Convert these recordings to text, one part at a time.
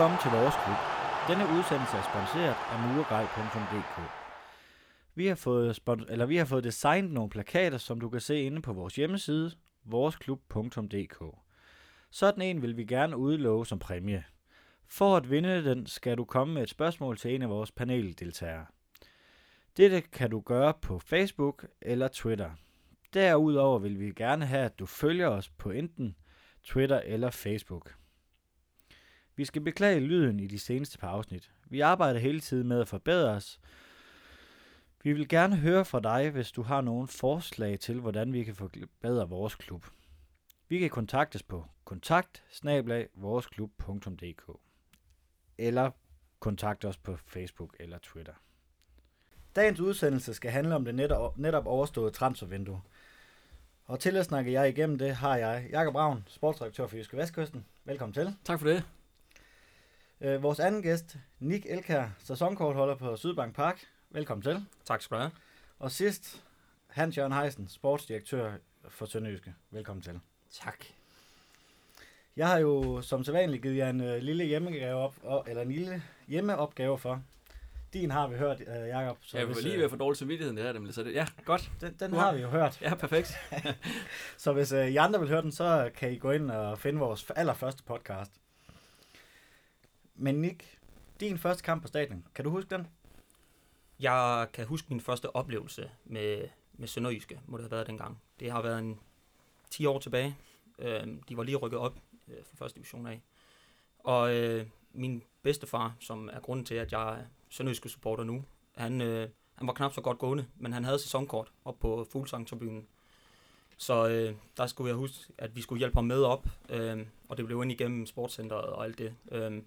Velkommen til vores klub. Denne udsendelse er sponsoreret af murgrej.dk. Vi har fået, spon- eller vi har fået designet nogle plakater, som du kan se inde på vores hjemmeside, voresklub.dk. Sådan en vil vi gerne udlove som præmie. For at vinde den, skal du komme med et spørgsmål til en af vores paneldeltagere. Dette kan du gøre på Facebook eller Twitter. Derudover vil vi gerne have, at du følger os på enten Twitter eller Facebook. Vi skal beklage lyden i de seneste par afsnit. Vi arbejder hele tiden med at forbedre os. Vi vil gerne høre fra dig, hvis du har nogle forslag til, hvordan vi kan forbedre vores klub. Vi kan kontaktes på kontakt eller kontakt os på Facebook eller Twitter. Dagens udsendelse skal handle om det netop, netop overståede transfervindue. Og til at snakke jer igennem det, har jeg Jakob Ravn, sportsdirektør for Jyske Vestkysten. Velkommen til. Tak for det. Øh, vores anden gæst, Nick Elkær, sæsonkortholder på Sydbank Park. Velkommen til. Tak skal du have. Og sidst, Hans Jørgen Heisen, sportsdirektør for Sønderjyske. Velkommen til. Tak. Jeg har jo som sædvanligt givet jer en øh, lille hjemmegave op, og, eller en lille hjemmeopgave for. Din har vi hørt, øh, Jakob. Så jeg vil lige være for dårlig samvittigheden, det her, nemlig. Så det, ja, godt. Den, den har vi jo hørt. Ja, perfekt. så hvis øh, I andre vil høre den, så kan I gå ind og finde vores allerførste podcast. Men Nick, din første kamp på stadion, kan du huske den? Jeg kan huske min første oplevelse med, med Sønderjyske, må det have været dengang. Det har været en 10 år tilbage. Øh, de var lige rykket op øh, fra første division af. Og øh, min bedstefar, som er grunden til, at jeg er Sønderjyske supporter nu, han, øh, han var knap så godt gående, men han havde sæsonkort op på Fuglsang-tribunen. Så øh, der skulle jeg huske, at vi skulle hjælpe ham med op, øh, og det blev ind igennem sportscenteret og alt det. Øh,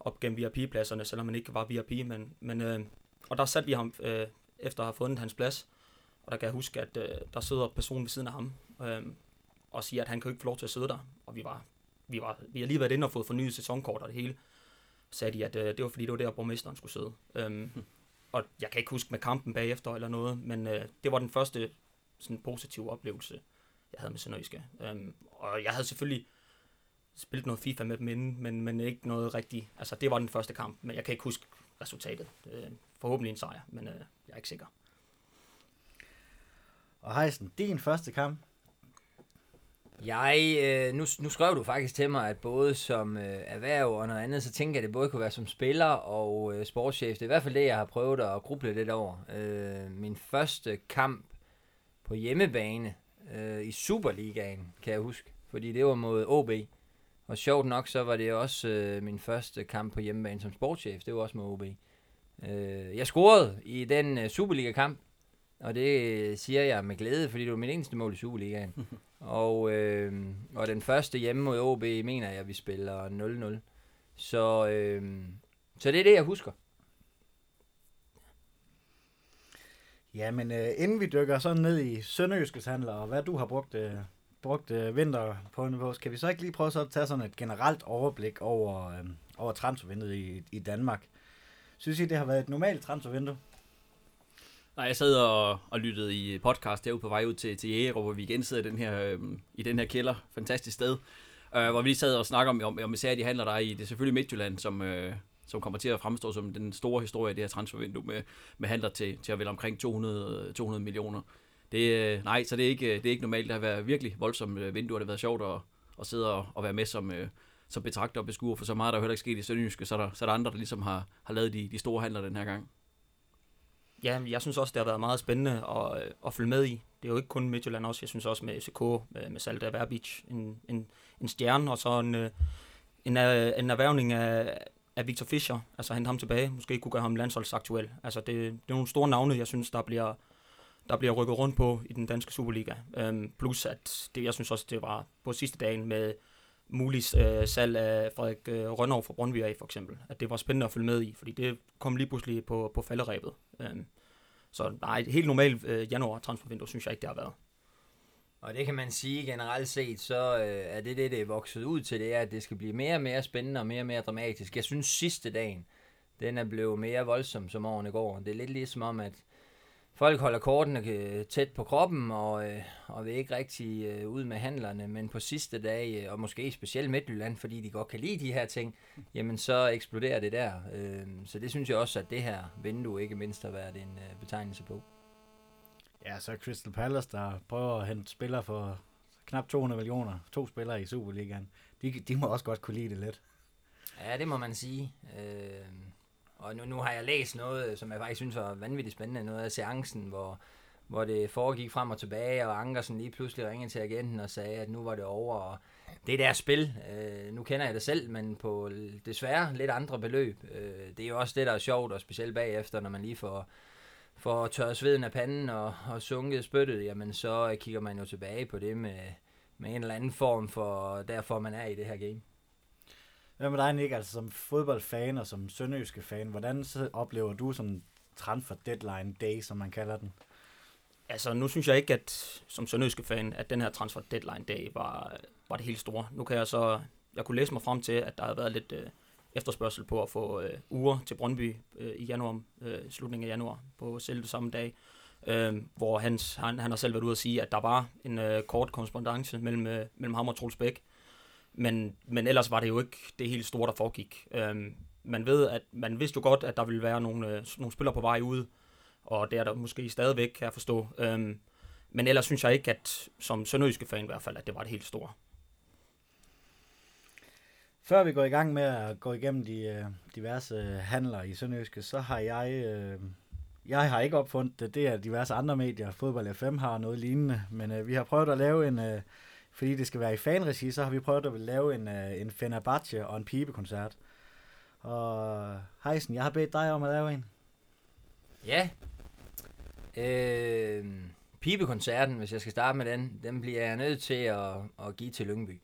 op gennem VIP-pladserne, selvom man ikke var VIP, men, men øh, og der satte vi ham øh, efter at have fundet hans plads, og der kan jeg huske, at øh, der sidder personen ved siden af ham, øh, og siger, at han kan ikke få lov til at sidde der, og vi var, vi var, vi har lige været inde og fået fornyet sæsonkort og det hele, sagde de, at øh, det var fordi, det var der, borgmesteren skulle sidde. Øh, og jeg kan ikke huske med kampen bagefter eller noget, men øh, det var den første sådan positive oplevelse, jeg havde med Sønderjyske. Øh, og jeg havde selvfølgelig spillet noget FIFA med dem inden, men, men ikke noget rigtigt. Altså, det var den første kamp, men jeg kan ikke huske resultatet. Øh, forhåbentlig en sejr, men øh, jeg er ikke sikker. Og Heisen, din første kamp? Jeg, øh, nu, nu skrev du faktisk til mig, at både som øh, erhverv og noget andet, så tænker jeg, at det både kunne være som spiller og øh, sportschef. Det er i hvert fald det, jeg har prøvet at gruble lidt over. Øh, min første kamp på hjemmebane øh, i Superligaen, kan jeg huske. Fordi det var mod OB. Og sjovt nok, så var det også øh, min første kamp på hjemmebane som sportschef. Det var også med OB. Øh, jeg scorede i den øh, Superliga-kamp, og det siger jeg med glæde, fordi det var mit eneste mål i Superligaen. og, øh, og den første hjemme mod OB, mener jeg, at vi spiller 0-0. Så, øh, så det er det, jeg husker. Ja, men øh, inden vi dykker sådan ned i Sønderjyskes handler, og hvad du har brugt øh, brugt øh, vinter på på, Skal vi så ikke lige prøve så at tage sådan et generelt overblik over, øh, over transfervinduet i, i Danmark? Synes I, det har været et normalt transfervindue? Nej, jeg sad og, og lyttede i podcast derude på vej ud til, til Jæger, hvor vi igen sidder i den her, øh, i den her kælder. Fantastisk sted. Øh, hvor vi lige sad og snakker om, om, om især de handler der i. Det er selvfølgelig Midtjylland, som, øh, som kommer til at fremstå som den store historie af det her transfervindue med, med handler til, til at vælge omkring 200, 200 millioner. Det, øh, nej, så det er, ikke, øh, det er ikke normalt. Det har været virkelig voldsomt øh, vinduer. det har været sjovt at, at sidde og, og være med som, som betragter og beskuer, for så meget der er heller ikke sket i Sønderjyske, så er der, så er der andre, der ligesom har, har lavet de, de store handler den her gang. Ja, jeg synes også, det har været meget spændende at, at følge med i. Det er jo ikke kun Midtjylland også, jeg synes også med FCK, med, med Salda Verbic, en, en, en stjerne, og så en, en, en erhvervning af, af Victor Fischer, altså hente ham tilbage, måske kunne gøre ham landsholdsaktuel. Altså det, det er nogle store navne, jeg synes, der bliver, der bliver rykket rundt på i den danske Superliga. Øhm, plus at det, jeg synes også, det var på sidste dagen med mulig øh, salg af Frederik øh, Rønnow fra Brøndby af, for eksempel. At det var spændende at følge med i, fordi det kom lige pludselig på, på falderæbet. Øhm, så nej, helt normalt øh, januar transfervindue, synes jeg ikke, det har været. Og det kan man sige generelt set, så øh, er det det, det er vokset ud til, det er, at det skal blive mere og mere spændende og mere og mere dramatisk. Jeg synes sidste dagen, den er blevet mere voldsom, som årene går. Det er lidt ligesom om, at folk holder kortene øh, tæt på kroppen, og, øh, og vil ikke rigtig øh, ud med handlerne, men på sidste dag, øh, og måske specielt Midtjylland, fordi de godt kan lide de her ting, jamen så eksploderer det der. Øh, så det synes jeg også, at det her vindue ikke mindst har været en øh, betegnelse på. Ja, så Crystal Palace, der prøver at hente spillere for knap 200 millioner, to spillere i Superligaen. De, de må også godt kunne lide det lidt. Ja, det må man sige. Øh, og nu, nu har jeg læst noget, som jeg faktisk synes var vanvittigt spændende, noget af seancen, hvor, hvor det foregik frem og tilbage, og Ankersen lige pludselig ringede til agenten og sagde, at nu var det over, og det der spil, øh, nu kender jeg det selv, men på desværre lidt andre beløb. Øh, det er jo også det, der er sjovt, og specielt bagefter, når man lige får, får tørret sveden af panden og, og sunket spyttet, jamen så kigger man jo tilbage på det med, med en eller anden form for, derfor man er i det her game. Hvad med dig, Nick, altså som fodboldfan og som sønderjyske fan, hvordan så oplever du sådan transfer deadline day, som man kalder den? Altså, nu synes jeg ikke, at som sønderjyske fan, at den her transfer deadline day var, var det helt store. Nu kan jeg så, jeg kunne læse mig frem til, at der har været lidt øh, efterspørgsel på at få øh, uger til Brøndby øh, i januar, øh, slutningen af januar, på selv samme dag, øh, hvor hans, han, han har selv været ude at sige, at der var en øh, kort korrespondence mellem, øh, mellem ham og Troels Bæk, men, men ellers var det jo ikke det helt store, der foregik. Øhm, man ved, at man vidste jo godt, at der ville være nogle, øh, nogle spillere på vej ud, og det er der måske stadigvæk, kan jeg forstå. Øhm, men ellers synes jeg ikke, at som sønderjyske fan i hvert fald, at det var det helt store. Før vi går i gang med at gå igennem de øh, diverse øh, handler i Sønderjyske, så har jeg, øh, jeg har ikke opfundet det, det er diverse andre medier, Fodbold FM har noget lignende, men øh, vi har prøvet at lave en, øh, fordi det skal være i fanregi, så har vi prøvet at lave en, øh, en Fenerbahce og en pibekoncert. Og Heisen, jeg har bedt dig om at lave en. Ja. Øh, pibekoncerten, hvis jeg skal starte med den, den bliver jeg nødt til at, at give til Lyngby.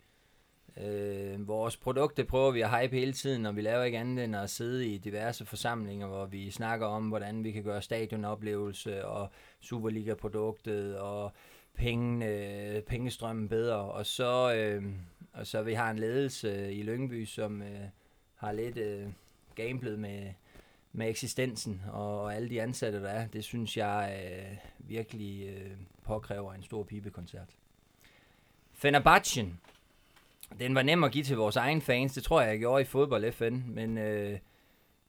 Øh, vores produkter prøver vi at hype hele tiden, og vi laver ikke andet end at sidde i diverse forsamlinger, hvor vi snakker om, hvordan vi kan gøre stadionoplevelse og Superliga-produktet og penge, pengestrømmen bedre. Og så, øh, og så vi har en ledelse øh, i Lyngby, som øh, har lidt øh, gamblet med, med eksistensen og, og alle de ansatte, der er. Det synes jeg øh, virkelig øh, påkræver en stor pibekoncert. Fenerbahce, den var nem at give til vores egen fans. Det tror jeg, jeg gjorde i fodbold FN, men øh,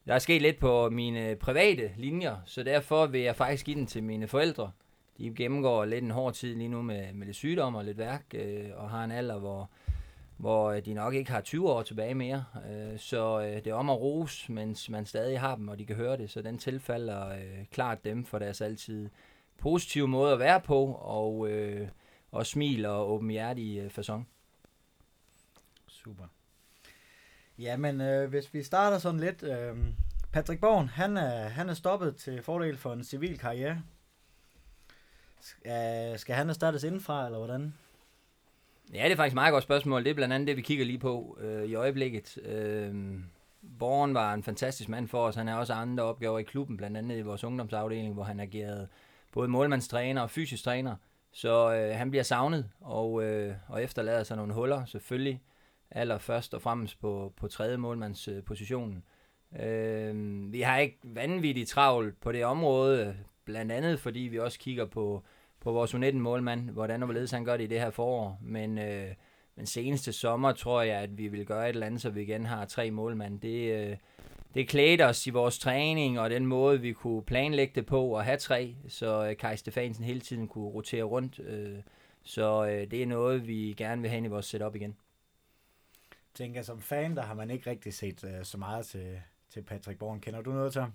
der er sket lidt på mine private linjer, så derfor vil jeg faktisk give den til mine forældre de gennemgår lidt en hård tid lige nu med, med lidt sygdom og lidt værk, øh, og har en alder, hvor, hvor øh, de nok ikke har 20 år tilbage mere. Øh, så øh, det er om at rose, mens man stadig har dem, og de kan høre det. Så den tilfalder øh, klart dem for deres altid positive måde at være på, og, øh, og smil og åbenhjertig øh, façon. Super. Jamen, øh, hvis vi starter sådan lidt. Øh, Patrick Born, han er, han er stoppet til fordel for en civil karriere. Skal, øh, skal han erstattes indenfra, eller hvordan? Ja, det er faktisk et meget godt spørgsmål. Det er blandt andet det, vi kigger lige på øh, i øjeblikket. Øh, Born var en fantastisk mand for os. Han har også andre opgaver i klubben, blandt andet i vores ungdomsafdeling, hvor han agerede både målmandstræner og fysisk træner. Så øh, han bliver savnet og, øh, og efterlader sig nogle huller, selvfølgelig. Allerførst og fremmest på, på tredje målmandspositionen. Øh, vi har ikke vanvittigt travlt på det område, blandt andet fordi vi også kigger på på vores U19-målmand, hvordan og hvorledes han gør det i det her forår. Men, øh, men seneste sommer tror jeg, at vi vil gøre et eller andet, så vi igen har tre målmand. Det, øh, det klædte os i vores træning, og den måde, vi kunne planlægge det på at have tre, så øh, Kai Stefansen hele tiden kunne rotere rundt. Øh, så øh, det er noget, vi gerne vil have ind i vores setup igen. Jeg tænker, som fan, der har man ikke rigtig set øh, så meget til, til Patrick Born. Kender du noget til ham?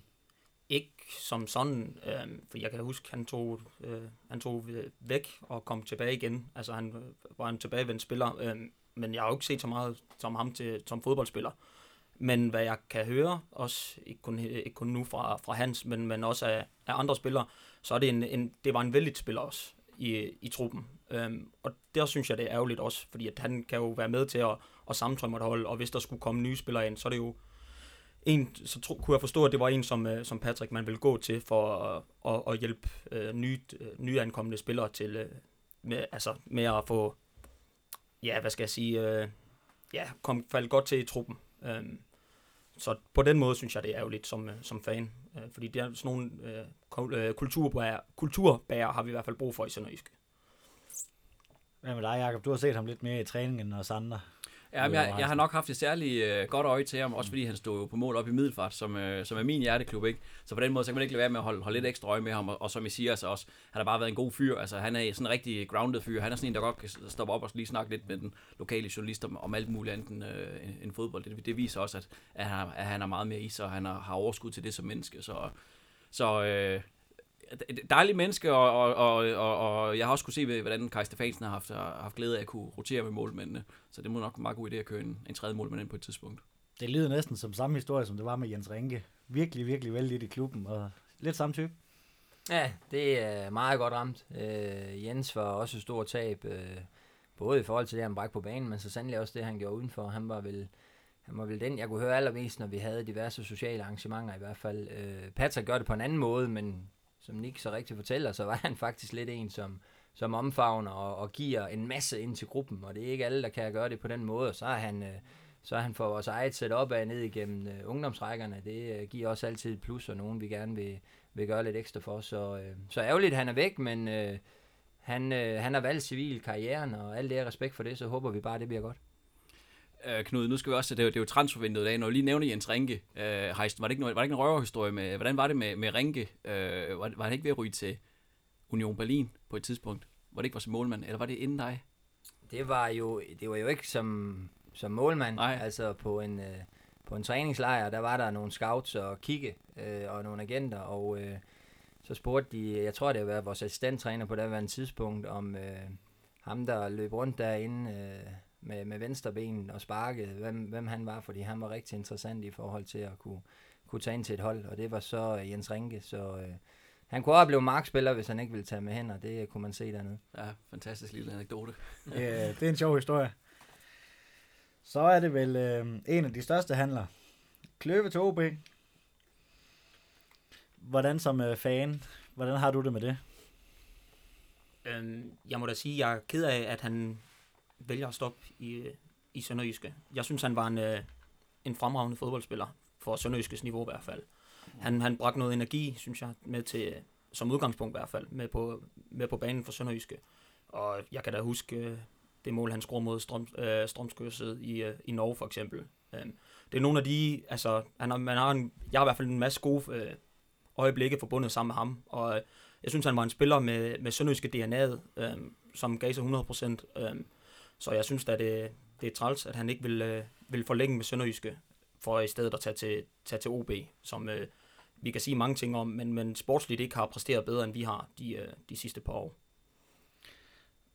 Ikke som sådan, øh, for jeg kan huske, han tog, øh, han tog væk og kom tilbage igen. Altså han øh, var en tilbagevendt spiller, øh, men jeg har jo ikke set så meget som ham til, som fodboldspiller. Men hvad jeg kan høre, også ikke kun, ikke kun nu fra, fra Hans, men, men også af, af andre spillere, så er det en, en, det var en vældig spiller også i, i truppen. Øhm, og der synes jeg, det er ærgerligt også, fordi at han kan jo være med til at, at sammentrømme et hold, og hvis der skulle komme nye spillere ind, så er det jo en, så tro, kunne jeg forstå, at det var en, som, øh, som Patrick man ville gå til for at, at, at hjælpe øh, nye, øh, nyankomne spillere til øh, med, altså, med at få, ja, hvad skal jeg sige, øh, ja, kom, falde godt til i truppen. Øh, så på den måde synes jeg, det er ærgerligt som, øh, som fan. Øh, fordi det er sådan nogle øh, øh, kulturbærer, kulturbærer har vi i hvert fald brug for i Sønderjysk. Hvad med dig, Jacob? Du har set ham lidt mere i træningen end os andre. Ja, men jeg, jeg har nok haft et særligt øh, godt øje til ham, også fordi han stod jo på mål op i Middelfart, som, øh, som er min hjerteklub, ikke? Så på den måde, så kan man ikke lade være med at holde, holde lidt ekstra øje med ham, og, og som I siger, altså også, han har bare været en god fyr, altså han er sådan en rigtig grounded fyr, han er sådan en, der godt kan stoppe op og lige snakke lidt med den lokale journalist om, om alt muligt andet end, øh, end fodbold. Det, det viser også, at, at, han, at han er meget mere i sig, og han har, har overskud til det som menneske, så, så øh, dejlig menneske, og, og, og, og, og jeg har også kunne se, hvordan Kai Stefansen har haft, har haft glæde af at kunne rotere med målmændene. Så det må nok være en meget god idé at køre en, en tredje målmand ind på et tidspunkt. Det lyder næsten som samme historie, som det var med Jens Rinke. Virkelig, virkelig vældig i klubben, og lidt samme type. Ja, det er meget godt ramt. Øh, Jens var også et stort tab, øh, både i forhold til det, han bræk på banen, men så sandelig også det, han gjorde udenfor. Han var vel, han var vel den, jeg kunne høre allermest, når vi havde diverse sociale arrangementer i hvert fald. Øh, Patrick gør det på en anden måde, men som Nick så rigtigt fortæller, så var han faktisk lidt en, som, som omfavner og, og giver en masse ind til gruppen, og det er ikke alle, der kan gøre det på den måde, og så er han, øh, så er han for vores eget setup af ned igennem øh, ungdomsrækkerne, det øh, giver også altid et plus, og nogen vi gerne vil, vil gøre lidt ekstra for, så, øh, så ærgerligt, han er væk, men øh, han, øh, han har valgt civil karrieren, og alt det respekt for det, så håber vi bare, det bliver godt. Øh, Knud, nu skal vi også, det er jo, det er jo transfervinduet i dag, når du lige nævner Jens Rinke, øh, Heist, var det ikke, noget, var det ikke en røverhistorie med, hvordan var det med, med Rinke? Øh, var, var han ikke ved at ryge til Union Berlin på et tidspunkt? Var det ikke var som målmand, eller var det inden dig? Det var jo, det var jo ikke som, som målmand, Nej. altså på en, øh, på en træningslejr, der var der nogle scouts og kigge, øh, og nogle agenter, og øh, så spurgte de, jeg tror det var vores assistenttræner på det var en tidspunkt, om øh, ham der løb rundt derinde, øh, med, med venstre ben og sparke, hvem, hvem han var, fordi han var rigtig interessant i forhold til at kunne, kunne tage ind til et hold, og det var så uh, Jens Rinke, så øh, han kunne også blive markspiller, hvis han ikke ville tage med hen, og det kunne man se dernede. Ja, fantastisk lille anekdote. ja, det er en sjov historie. Så er det vel øh, en af de største handler. Kløve til OB. Hvordan som øh, fan, hvordan har du det med det? Øhm, jeg må da sige, jeg er ked af, at han vælger at stoppe i, i Sønderjyske. Jeg synes, han var en, øh, en fremragende fodboldspiller, for Sønderjyskes niveau i hvert fald. Han, han bragte noget energi, synes jeg, med til, som udgangspunkt i hvert fald, med på, med på banen for Sønderjyske. Og jeg kan da huske øh, det mål, han scorede mod Strøm, øh, Strømskøsset i, øh, i Norge for eksempel. Øhm, det er nogle af de, altså, han har, man har en, jeg har i hvert fald en masse gode øh, øjeblikke forbundet sammen med ham, og øh, jeg synes, han var en spiller med, med sønderjyske DNA'et, øh, som gav sig 100%. Øh, så jeg synes at det, det er træls, at han ikke vil, øh, vil forlænge med Sønderjyske, for i stedet at tage til, tage til OB, som øh, vi kan sige mange ting om, men, men sportsligt ikke har præsteret bedre, end vi har de, øh, de sidste par år.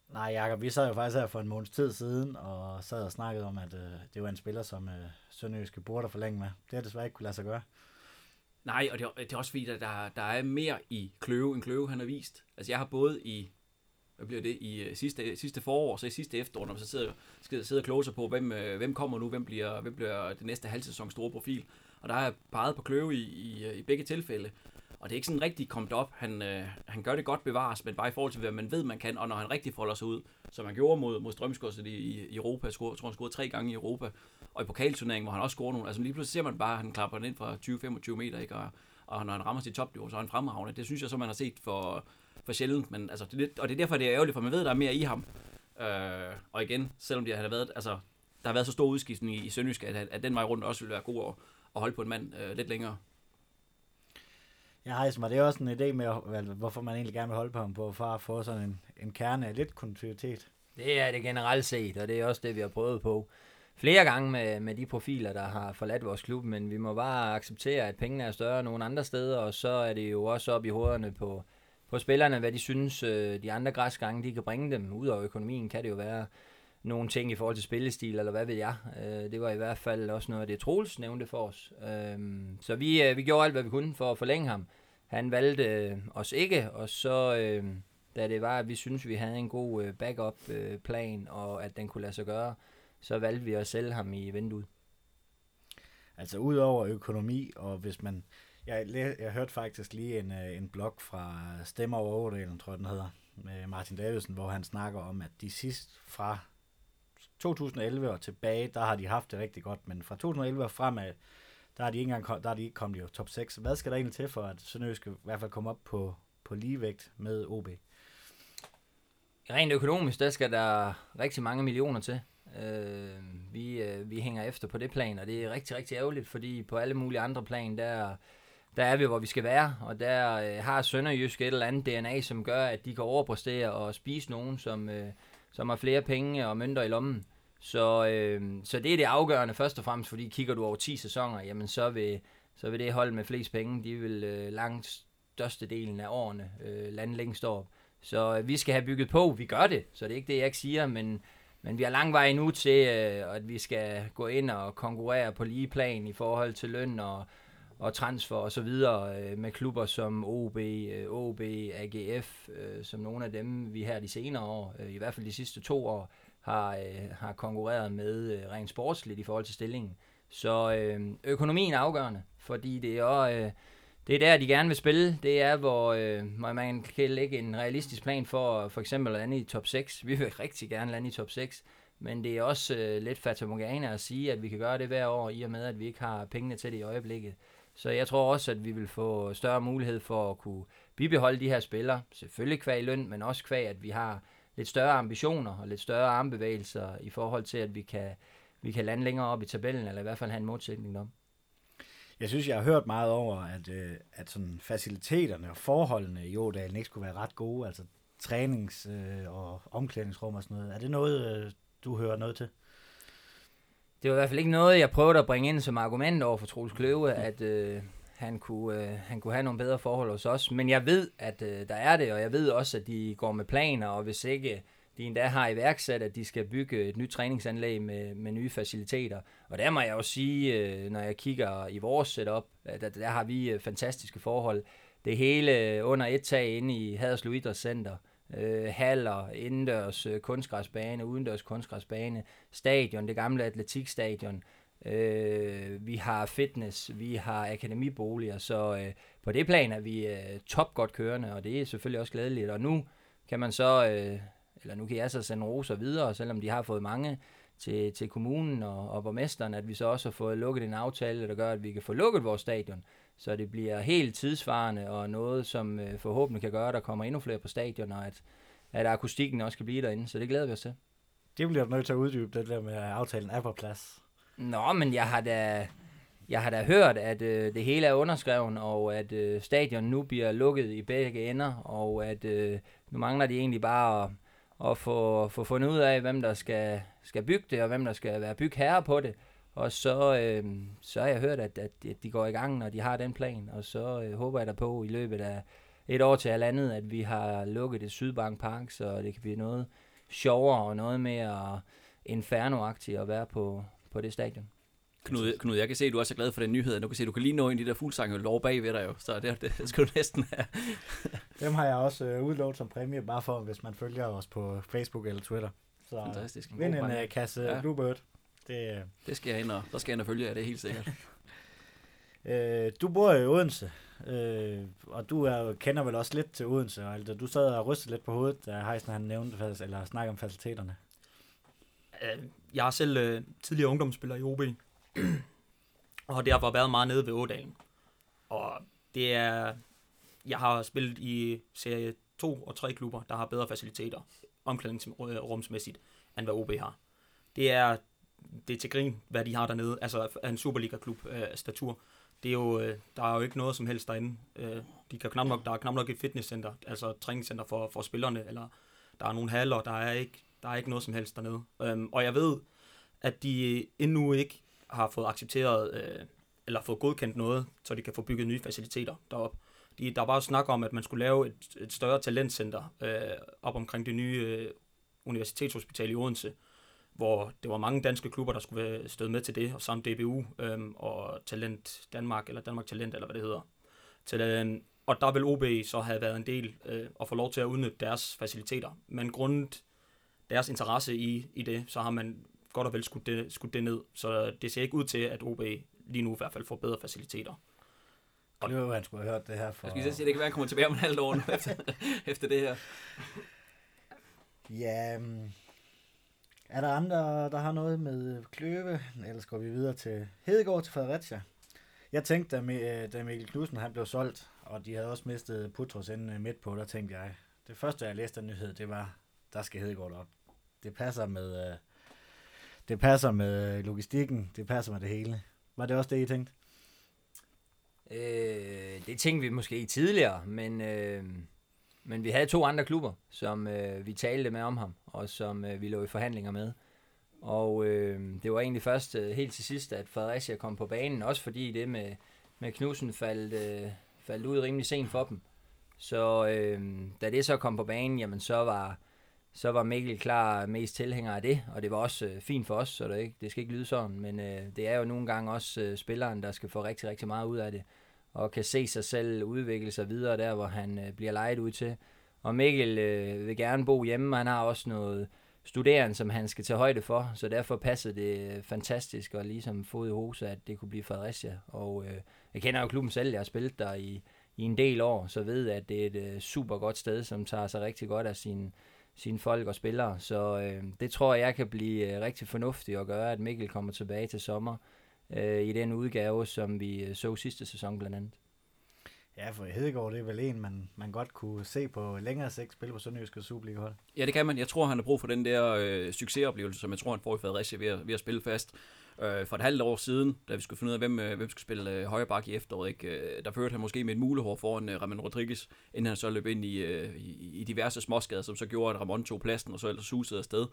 Nej, Jacob, vi sad jo faktisk her for en måneds tid siden, og sad og snakkede om, at øh, det var en spiller, som øh, Sønderjyske burde forlænge med. Det har desværre ikke kunne lade sig gøre. Nej, og det er, det er også fordi, at der, der er mere i Kløve, end Kløve han har vist. Altså jeg har både i hvad bliver det, i øh, sidste, sidste forår, så i sidste efterår, når man så sidder, skal sidde og kloge sig på, hvem, øh, hvem kommer nu, hvem bliver, hvem bliver det næste halvsæson store profil. Og der har jeg peget på Kløve i, i, øh, i begge tilfælde. Og det er ikke sådan rigtig kommet op. Han, øh, han gør det godt bevares, men bare i forhold til, hvad man ved, man kan. Og når han rigtig folder sig ud, som han gjorde mod, mod Strømsgodset i, i Europa. score, tror, han scorede tre gange i Europa. Og i pokalturneringen, hvor han også scorede nogle. Altså lige pludselig ser man bare, at han klapper den ind fra 20-25 meter. Ikke? Og, og når han rammer sit topniveau, så er han fremragende. Det synes jeg så, man har set for, for sjældent, men altså, det er lidt, og det er derfor, det er ærgerligt, for man ved, der er mere i ham. Øh, og igen, selvom det har været, altså, der har været så stor udskiftning i, i Sønderjysk, at, at den vej rundt også ville være god at, at holde på en mand øh, lidt længere. Ja, Heisen, var det også en idé med, hvorfor man egentlig gerne vil holde på ham på, for at få sådan en, en kerne af lidt kontinuitet? Det er det generelt set, og det er også det, vi har prøvet på flere gange med, med de profiler, der har forladt vores klub, men vi må bare acceptere, at pengene er større nogle andre steder, og så er det jo også op i hovederne på, på spillerne, hvad de synes, øh, de andre græsgange, de kan bringe dem. Ud af økonomien kan det jo være nogle ting i forhold til spillestil, eller hvad ved jeg. Øh, det var i hvert fald også noget af det, Troels nævnte for os. Øh, så vi, øh, vi gjorde alt, hvad vi kunne for at forlænge ham. Han valgte øh, os ikke, og så, øh, da det var, at vi synes vi havde en god øh, backup-plan, øh, og at den kunne lade sig gøre, så valgte vi at sælge ham i vinduet. Altså ud over økonomi, og hvis man jeg, jeg hørte faktisk lige en, øh, en blog fra Stemmer over Overdalen, tror jeg den hedder, med Martin Davidsen, hvor han snakker om, at de sidst fra 2011 og tilbage, der har de haft det rigtig godt, men fra 2011 og fremad, der er de ikke engang der er de ikke kommet i top 6. Hvad skal der egentlig til for, at Sønderjysk i hvert fald komme op på, på ligevægt med OB? Rent økonomisk, der skal der rigtig mange millioner til. Øh, vi, øh, vi hænger efter på det plan, og det er rigtig, rigtig ærgerligt, fordi på alle mulige andre plan, der, der er vi, hvor vi skal være, og der øh, har Sønderjysk et eller andet DNA, som gør, at de kan overpræstere og spise nogen, som, øh, som har flere penge og mønter i lommen. Så, øh, så det er det afgørende først og fremmest, fordi kigger du over 10 sæsoner, jamen så vil, så vil det hold med flest penge, de vil øh, langt størstedelen af årene øh, lande længst op. Så øh, vi skal have bygget på, vi gør det, så det er ikke det, jeg ikke siger, men, men vi har lang vej endnu til, øh, at vi skal gå ind og konkurrere på lige plan i forhold til løn og, og transfer og så videre øh, med klubber som OB, øh, OB, AGF, øh, som nogle af dem, vi her de senere år, øh, i hvert fald de sidste to år, har, øh, har konkurreret med øh, rent sportsligt i forhold til stillingen. Så øh, økonomien er afgørende, fordi det er også, øh, det er der, de gerne vil spille. Det er, hvor, øh, man kan lægge en realistisk plan for for eksempel at lande i top 6. Vi vil rigtig gerne lande i top 6, men det er også øh, lidt fatamorgana at sige, at vi kan gøre det hver år, i og med, at vi ikke har pengene til det i øjeblikket. Så jeg tror også, at vi vil få større mulighed for at kunne bibeholde de her spillere. Selvfølgelig kvæg løn, men også kvæg, at vi har lidt større ambitioner og lidt større armbevægelser i forhold til, at vi kan, vi kan lande længere op i tabellen, eller i hvert fald have en modsætning om. Jeg synes, jeg har hørt meget over, at, øh, at sådan faciliteterne og forholdene i Ådalen ikke skulle være ret gode, altså trænings- øh, og omklædningsrum og sådan noget. Er det noget, øh, du hører noget til? Det var i hvert fald ikke noget, jeg prøvede at bringe ind som argument over for Troels Kløve, at øh, han, kunne, øh, han kunne have nogle bedre forhold hos os. Men jeg ved, at øh, der er det, og jeg ved også, at de går med planer, og hvis ikke de endda har iværksat, at de skal bygge et nyt træningsanlæg med, med nye faciliteter. Og der må jeg jo sige, øh, når jeg kigger i vores setup, at der, der har vi øh, fantastiske forhold. Det hele øh, under et tag inde i Haderslev Idrætscenter. Øh, haller, indendørs kunstgræsbane, udendørs kunstgræsbane, stadion, det gamle atletikstadion. Øh, vi har fitness, vi har akademiboliger, så øh, på det plan er vi øh, top godt kørende, og det er selvfølgelig også glædeligt. Og nu kan man så, øh, eller nu kan jeg så sende roser videre, selvom de har fået mange til, til kommunen og, og borgmesteren, at vi så også har fået lukket en aftale, der gør, at vi kan få lukket vores stadion, så det bliver helt tidsvarende og noget, som øh, forhåbentlig kan gøre, at der kommer endnu flere på stadion, og at, at akustikken også kan blive derinde, så det glæder vi os til. Det bliver du nødt til at uddybe, det der med, at aftalen er på plads. Nå, men jeg har da, jeg har da hørt, at øh, det hele er underskrevet, og at øh, stadion nu bliver lukket i begge ender, og at øh, nu mangler de egentlig bare at, og få, få fundet ud af, hvem der skal, skal bygge det, og hvem der skal være bygherre på det. Og så, øh, så har jeg hørt, at, at de går i gang, når de har den plan, og så øh, håber jeg da på i løbet af et år til halvandet, at vi har lukket et Sydbank Park, så det kan blive noget sjovere og noget mere inferno at være på, på det stadion. Knud, Knud, jeg kan se, at du også er glad for den nyhed. Du kan se, at du kan lige nå ind i de der fuldsange lov bag ved dig jo. Så det, det skal du næsten have. Dem har jeg også øh, udlovet som præmie, bare for, hvis man følger os på Facebook eller Twitter. Så Fantastisk. vind en uh, kasse ja. Bluebird. Det, uh... det skal jeg ind og, der skal jeg ind og følge jer, det er helt sikkert. øh, du bor i Odense, øh, og du er, kender vel også lidt til Odense. Og, altså, du sad og rystede lidt på hovedet, da Heisen han nævnte, eller snakkede om faciliteterne. Jeg er selv øh, tidligere ungdomsspiller i OB, og har derfor været meget nede ved Ådalen. Og det er, jeg har spillet i serie 2 og 3 klubber, der har bedre faciliteter, omklædningsrumsmæssigt, end hvad OB har. Det er, det er til grin, hvad de har dernede, altså en Superliga-klub af øh, statur. Det er jo, øh, der er jo ikke noget som helst derinde. Øh, de kan knap nok, der er knap nok et fitnesscenter, altså træningscenter for, for spillerne, eller der er nogle haller, der er ikke, der er ikke noget som helst dernede. Øhm, og jeg ved, at de endnu ikke har fået accepteret, øh, eller fået godkendt noget, så de kan få bygget nye faciliteter derop. De, der var jo snak om, at man skulle lave et, et større talentcenter øh, op omkring det nye øh, universitetshospital i Odense, hvor det var mange danske klubber, der skulle støde med til det, og samt DBU øh, og Talent Danmark, eller Danmark Talent, eller hvad det hedder. Til, øh, og der vil OB så have været en del øh, og få lov til at udnytte deres faciliteter. Men grundet deres interesse i, i det, så har man godt og vel skudt det, skudt det ned. Så det ser ikke ud til, at OB lige nu i hvert fald får bedre faciliteter. Og det var, han skulle have hørt det her for... Jeg skal sige, det kan være, at han kommer tilbage om en halv år nu, efter, efter det her. Ja, mm, er der andre, der har noget med Kløve? Ellers går vi videre til Hedegaard til Fredericia. Jeg tænkte, da, da Mikkel Knudsen han blev solgt, og de havde også mistet Putros inde midt på, der tænkte jeg, det første jeg læste den nyhed, det var, der skal Hedegaard op. Det passer med, øh, det passer med øh, logistikken, det passer med det hele. Var det også det, I tænkte? Øh, det tænkte vi måske ikke tidligere, men, øh, men vi havde to andre klubber, som øh, vi talte med om ham, og som øh, vi lå i forhandlinger med. Og øh, det var egentlig først øh, helt til sidst, at Fredericia kom på banen, også fordi det med, med Knudsen faldt, øh, faldt ud rimelig sent for dem. Så øh, da det så kom på banen, jamen så var, så var Mikkel klar mest tilhænger af det, og det var også øh, fint for os, så det, ikke, det skal ikke lyde sådan, men øh, det er jo nogle gange også øh, spilleren, der skal få rigtig, rigtig meget ud af det, og kan se sig selv udvikle sig videre der, hvor han øh, bliver lejet ud til. Og Mikkel øh, vil gerne bo hjemme, han har også noget studerende, som han skal tage højde for, så derfor passede det øh, fantastisk og ligesom fod i hose, at det kunne blive Fredericia. Og øh, jeg kender jo klubben selv, jeg har spillet der i, i en del år, så ved at det er et øh, super godt sted, som tager sig rigtig godt af sine sine folk og spillere. Så øh, det tror jeg kan blive øh, rigtig fornuftigt at gøre, at Mikkel kommer tilbage til sommer øh, i den udgave, som vi øh, så sidste sæson blandt andet. Ja, for Hedegaard, det er vel en, man, man godt kunne se på længere sigt spille på Sønderjyske Superliga-hold. Ja, det kan man. Jeg tror, han har brug for den der øh, succesoplevelse, som jeg tror, han får i Fredericia ved, at- ved at spille fast. Øh, for et halvt år siden, da vi skulle finde ud af, hvem, øh, hvem skulle spille øh, højre bak i efteråret, ikke? Øh, der førte han måske med et mulehår foran øh, Ramon Rodriguez, inden han så løb ind i, øh, i, i diverse småskader, som så gjorde, at Ramon tog pladsen, og så ellers susede afsted.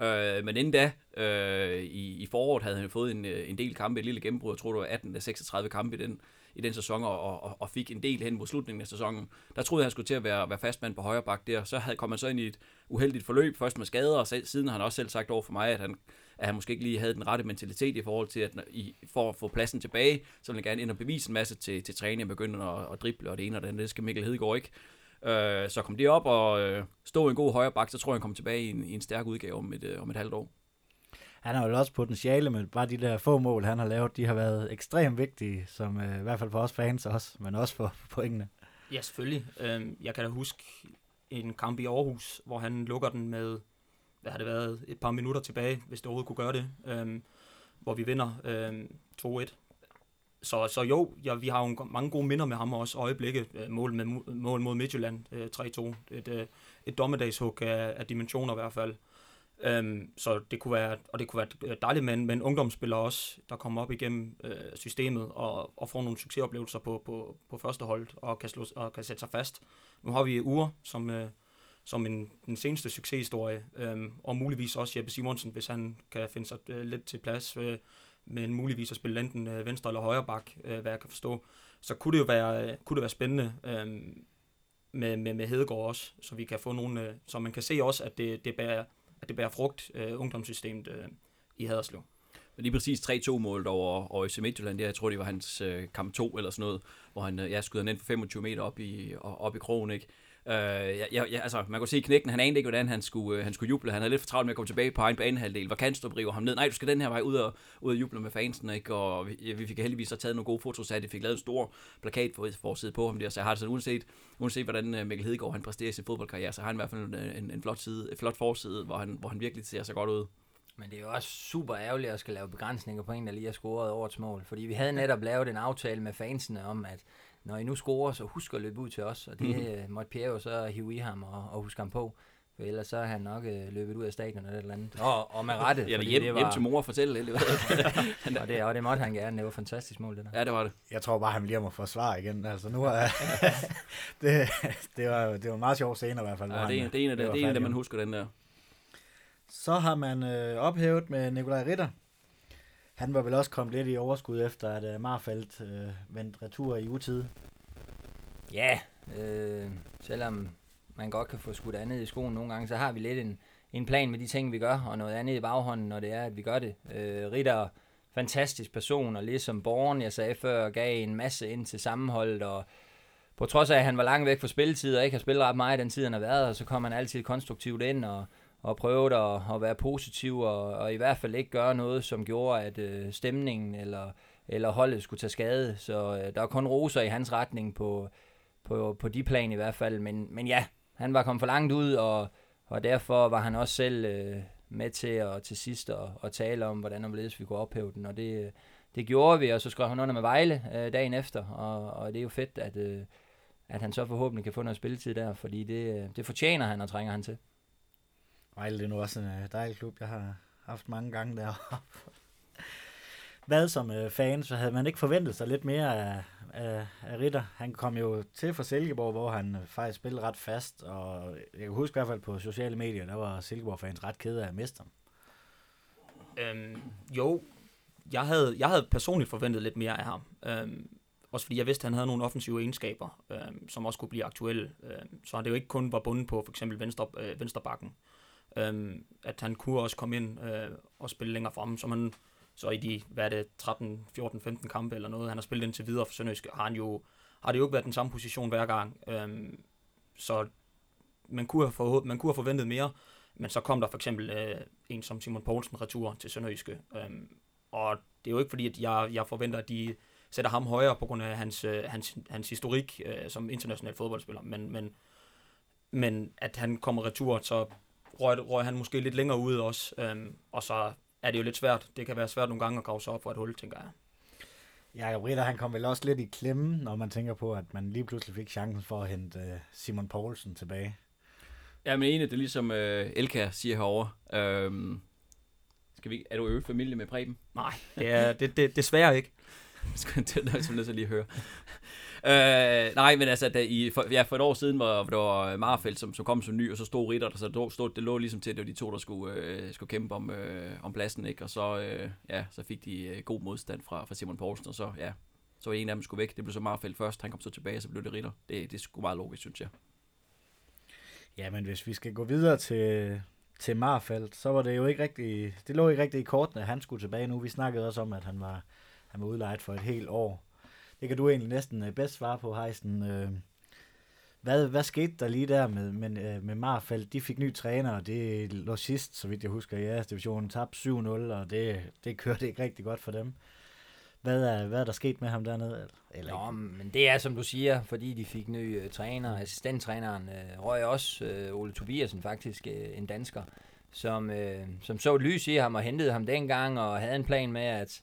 Øh, men inden da, øh, i, i foråret, havde han fået en, øh, en del kampe, et lille gennembrud, jeg tror det var 18 af 36 kampe i den, i den sæson, og, og, og fik en del hen mod slutningen af sæsonen. Der troede jeg, han skulle til at være, være fastmand på højre bak der. Så havde, kom han så ind i et uheldigt forløb, først med skader, og siden har han også selv sagt over for mig, at han, at han måske ikke lige havde den rette mentalitet i forhold til, at når- i, for at få pladsen tilbage, så ville han gerne ind og bevise en masse til, til træning og begynde at, at drible, og det ene og det andet, det skal Mikkel Hedegaard ikke. Øh, så kom det op og øh, stå en god højre bak, så tror jeg, han kommer tilbage i en, i en stærk udgave om et, øh, om et halvt år. Han har jo også potentiale, men bare de der få mål, han har lavet, de har været ekstremt vigtige, som øh, i hvert fald for os fans også, men også for pointene. Ja, selvfølgelig. Øhm, jeg kan da huske en kamp i Aarhus, hvor han lukker den med, hvad har det været, et par minutter tilbage, hvis det overhovedet kunne gøre det, øhm, hvor vi vinder øhm, 2-1. Så, så jo, ja, vi har jo mange gode minder med ham også, øjeblikke, øh, mål, med, mål mod Midtjylland, øh, 3-2, et, øh, et dommedagshug af, af dimensioner i hvert fald. Øhm, så det kunne være, og det kunne være øh, dejligt med en, med en ungdomsspiller også, der kommer op igennem øh, systemet og, og får nogle succesoplevelser på, på, på første hold og kan, slå, og kan sætte sig fast. Nu har vi Ure som, øh, som en, den seneste succeshistorie, øh, og muligvis også Jeppe Simonsen, hvis han kan finde sig øh, lidt til plads, øh, men muligvis at spille enten øh, venstre eller højre bak, øh, hvad jeg kan forstå. Så kunne det jo være, øh, kunne det være spændende øh, med, med, med Hedegaard også, så vi kan få nogle, øh, så man kan se også, at det, det bærer at det bærer frugt, øh, ungdomssystemet øh, i Haderslev. Men lige præcis 3-2-målet over, over FC Midtjylland, det, jeg tror, det var hans øh, kamp 2 eller sådan noget, hvor han øh, ja, skyder den ind for 25 meter op i, op i krogen, ikke? Øh, ja, ja, altså, man kunne se i knækken, han anede ikke, hvordan han skulle, øh, han skulle juble. Han havde lidt for travlt med at komme tilbage på egen banehalvdel. hvor Kanstrup river ham ned. Nej, du skal den her vej ud og, ud og juble med fansen, ikke? Og vi, vi fik heldigvis så taget nogle gode fotos af det. Fik lavet en stor plakat for forside på ham der, så jeg har det sådan, uanset, uanset hvordan øh, Mikkel Hedegaard han præsterer i sin fodboldkarriere, så har han i hvert fald en, en, en flot, side, en flot forside, hvor han, hvor han virkelig ser så godt ud. Men det er jo også super ærgerligt at skal lave begrænsninger på en, der lige har scoret årets mål. Fordi vi havde netop lavet en aftale med fansene om, at når I nu scorer, så husk at løbe ud til os. Og det mm-hmm. måtte Pierre jo så hive i ham og, og huske ham på. For ellers så er han nok øh, løbet ud af stadion eller et eller andet. Og, og med rette. Ja, hjem, det var, hjem til mor og fortælle lidt. og, det, og det måtte han gerne. Det var fantastisk mål, det der. ja, det var det. Jeg tror bare, han bliver må forsvare igen. Altså, nu er, det, det, var, det var en meget sjov scene i hvert fald. Ja, det, er, han, det er en af det det er en af dem, færdig. man husker den der. Så har man øh, ophævet med Nikolaj Ritter. Han var vel også kommet lidt i overskud efter, at øh, Marfeldt øh, vendte retur i utide. Ja, øh, selvom man godt kan få skudt andet i skoen nogle gange, så har vi lidt en, en plan med de ting, vi gør, og noget andet i baghånden, når det er, at vi gør det. Øh, Ritter, fantastisk person, og ligesom Born, jeg sagde før, gav en masse ind til sammenholdet, og på trods af, at han var langt væk fra spilletid, og ikke har spillet ret meget den tid, han har været, og så kom han altid konstruktivt ind, og, og prøvet at, at være positiv, og, og i hvert fald ikke gøre noget, som gjorde, at øh, stemningen eller, eller holdet skulle tage skade. Så øh, der var kun roser i hans retning på, på, på de plan i hvert fald. Men, men ja, han var kommet for langt ud, og, og derfor var han også selv øh, med til at til sidst at, at tale om, hvordan og hvorledes vi kunne ophæve den. Og det, det gjorde vi, og så skrev han under med Vejle øh, dagen efter, og, og det er jo fedt, at, øh, at han så forhåbentlig kan få noget spilletid der, fordi det, øh, det fortjener han og trænger han til. Vejle det er nu også en øh, dejlig klub, jeg har haft mange gange der. Hvad som øh, fan, så havde man ikke forventet sig lidt mere af, af, af Ritter. Han kom jo til fra Silkeborg, hvor han øh, faktisk spillede ret fast, og jeg kan huske i hvert fald på sociale medier, der var Silkeborg-fans ret kede af at miste ham. Øhm, jo, jeg havde, jeg havde personligt forventet lidt mere af ham. Øhm, også fordi jeg vidste, at han havde nogle offensive egenskaber, øhm, som også kunne blive aktuelle. Øhm, så det jo ikke kun var bundet på for eksempel venstre, øh, venstrebakken. Øhm, at han kunne også komme ind øh, og spille længere frem, som han så i de, hvad er det, 13, 14, 15 kampe eller noget, han har spillet indtil videre for Sønderjysk, har, han jo, har det jo ikke været den samme position hver gang. Øhm, så man kunne, have forhåb, man kunne have forventet mere, men så kom der for eksempel øh, en som Simon Poulsen retur til Sønderjyske. Øhm, og det er jo ikke fordi, at jeg, jeg forventer, at de sætter ham højere på grund af hans, øh, hans, hans historik øh, som international fodboldspiller, men, men, men at han kommer retur, så røg, røg han måske lidt længere ud også, øhm, og så er det jo lidt svært. Det kan være svært nogle gange at grave sig op for et hul, tænker jeg. Jakob Ritter, han kom vel også lidt i klemme, når man tænker på, at man lige pludselig fik chancen for at hente øh, Simon Poulsen tilbage. Ja, men enig, det er ligesom øh, Elka siger herovre. Øhm, skal vi, er du øvrigt familie med Preben? Nej, det er det, det, desværre ikke. det er nødt til lige at høre øh, nej, men altså, da i, for, ja, for et år siden, hvor, hvor det var Marfeldt, som, som kom som ny, og så stod Ritter, der, så det, stod, det lå ligesom til, at det var de to, der skulle, øh, skulle kæmpe om, øh, om pladsen, ikke? Og så, øh, ja, så fik de øh, god modstand fra, fra Simon Poulsen, og så, ja, så var en af dem skulle væk. Det blev så Marfeldt først, han kom så tilbage, så blev det Ritter. Det, det er sgu meget logisk, synes jeg. Ja, men hvis vi skal gå videre til, til Marfeldt, så var det jo ikke rigtig, det lå ikke rigtig i kortene, at han skulle tilbage nu. Vi snakkede også om, at han var, han var udlejet for et helt år. Det kan du egentlig næsten øh, bedst svare på, Heisen. Øh, hvad, hvad skete der lige der med, med, øh, med Marfeldt? De fik ny træner, og det lå sidst, så vidt jeg husker, i jeres division. Tabte 7-0, og det, det kørte ikke rigtig godt for dem. Hvad er, hvad er der sket med ham dernede? Eller Nå, men det er som du siger, fordi de fik ny træner. Assistenttræneren uh, røg også, uh, Ole Tobiasen faktisk, uh, en dansker, som, uh, som så et lys i ham og hentede ham dengang og havde en plan med, at,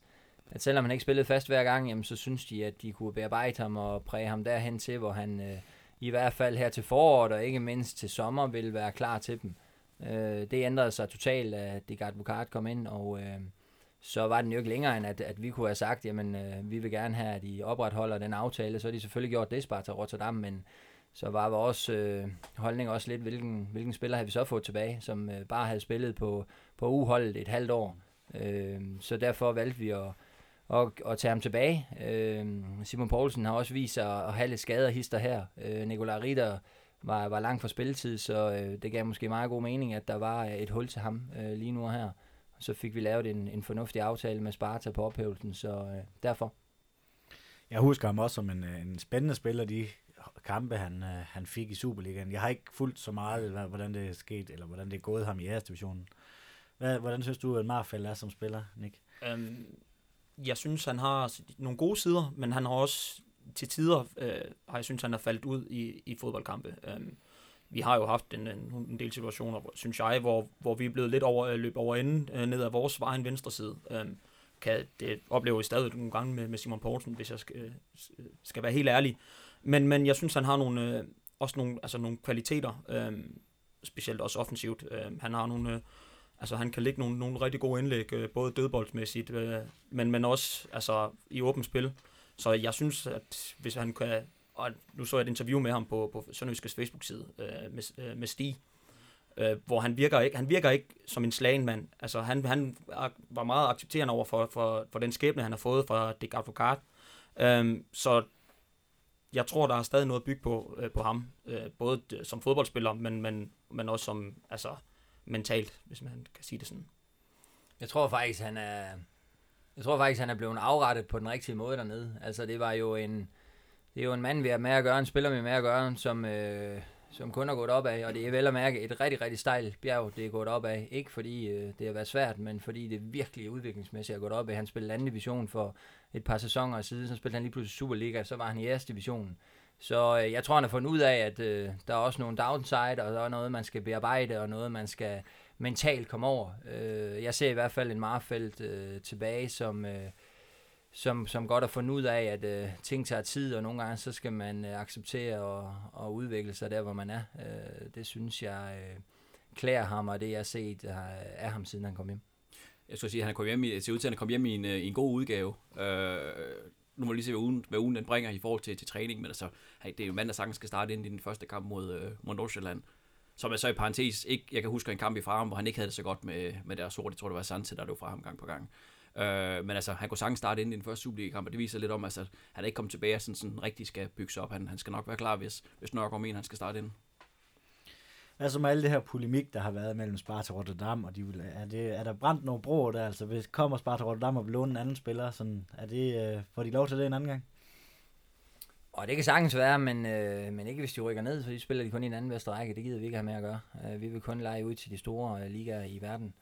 at selvom han ikke spillede fast hver gang, jamen, så synes de, at de kunne bearbejde ham og præge ham derhen til, hvor han øh, i hvert fald her til foråret og ikke mindst til sommer ville være klar til dem. Øh, det ændrede sig totalt, at Degard Bukart kom ind, og... øh, så var den jo ikke længere end, at, at vi kunne have sagt, jamen, øh, vi vil gerne have, at I opretholder den aftale. Så har de selvfølgelig gjort det, Sparta Rotterdam, men så var vores øh, holdning også lidt, hvilken, hvilken spiller havde vi så fået tilbage, som øh, bare havde spillet på, på uholdet et halvt år. Øh, så derfor valgte vi at, at, at tage ham tilbage. Øh, Simon Poulsen har også vist sig at have lidt skader hister her. Øh, Nikolaj Ritter var, var langt for spilletid, så øh, det gav måske meget god mening, at der var et hul til ham øh, lige nu her så fik vi lavet en, en fornuftig aftale med Sparta på ophævelsen, så øh, derfor. Jeg husker ham også som en, øh, en spændende spiller, de kampe, han, øh, han fik i Superligaen. Jeg har ikke fulgt så meget, hvordan det er sket, eller hvordan det er gået ham i jeres divisionen. Hvad, hvordan synes du, at Marfald er som spiller, Nick? Øhm, jeg synes, han har nogle gode sider, men han har også til tider, øh, har jeg synes, han har faldet ud i, i fodboldkampe. Øh, vi har jo haft en, en, en del situationer, synes jeg, hvor, hvor vi er blevet lidt over, øh, løb over enden øh, ned ad vores egen venstre side. Øh, kan det oplever jeg stadig nogle gange med, med Simon Poulsen, hvis jeg skal, øh, skal være helt ærlig. Men, men jeg synes, han har nogle, øh, også nogle, altså nogle kvaliteter, øh, specielt også offensivt. Øh, han har nogle, øh, altså han kan lægge nogle, nogle rigtig gode indlæg, øh, både dødboldsmæssigt, øh, men, men også altså, i åbent spil. Så jeg synes, at hvis han kan og nu så jeg et interview med ham på, på Sønderjyskes Facebook-side øh, med, øh, med Stig, øh, hvor han virker ikke, han virker ikke som en slagenmand. Altså han, han var meget accepterende over for, for, for den skæbne, han har fået fra Dick Advocat. Øh, så jeg tror, der er stadig noget at bygge på, øh, på ham, øh, både som fodboldspiller, men, men, men også som altså, mentalt, hvis man kan sige det sådan. Jeg tror faktisk, han er, jeg tror faktisk, han er blevet afrettet på den rigtige måde dernede. Altså, det var jo en, det er jo en mand, vi har med at gøre, en spiller, vi har med at gøre, som, øh, som kun har gået op af, og det er vel at mærke et rigtig, rigtig stejlt bjerg, det er gået op af. Ikke fordi øh, det har været svært, men fordi det virkelig udviklingsmæssigt er gået op af. Han spillede anden division for et par sæsoner siden, så spillede han lige pludselig Superliga, så var han i jeres division. Så øh, jeg tror, han har fundet ud af, at øh, der er også nogle downside, og der er noget, man skal bearbejde, og noget, man skal mentalt komme over. Øh, jeg ser i hvert fald en Marfeldt øh, tilbage, som... Øh, som, som godt har fundet ud af, at øh, ting tager tid, og nogle gange så skal man øh, acceptere og, og udvikle sig der, hvor man er. Øh, det synes jeg øh, klæder ham, og det jeg har set øh, af, ham, siden han kom hjem. Jeg skulle sige, at han kom hjem i, ser ud til, at han kom hjem i en, øh, i en god udgave. Øh, nu må vi lige se, hvad ugen, hvad ugen den bringer i forhold til, til træning, men altså, hey, det er jo mand, der sagtens skal starte ind i den første kamp mod, øh, mod Nordsjælland. Som er så i parentes, ikke, jeg kan huske en kamp i Farum, hvor han ikke havde det så godt med, med deres sort. Jeg tror, det var Sanse, der løb fra ham gang på gang. Øh, men altså, han kunne sagtens starte ind i den første Superliga-kamp, og det viser lidt om, altså, at han er ikke kommet tilbage sådan, sådan rigtig skal bygge sig op. Han, han skal nok være klar, hvis, hvis Nørgaard mener, han skal starte ind. Hvad så med alle det her polemik, der har været mellem Sparta og Rotterdam, og de vil, er, det, er der brændt nogle broer der? Altså, hvis kommer Sparta og Rotterdam og vil låne en anden spiller, sådan, er det, øh, får de lov til det en anden gang? Og det kan sagtens være, men, øh, men ikke hvis de rykker ned, for de spiller de kun i en anden bedste række. Det gider vi ikke have med at gøre. Øh, vi vil kun lege ud til de store øh, ligaer i verden.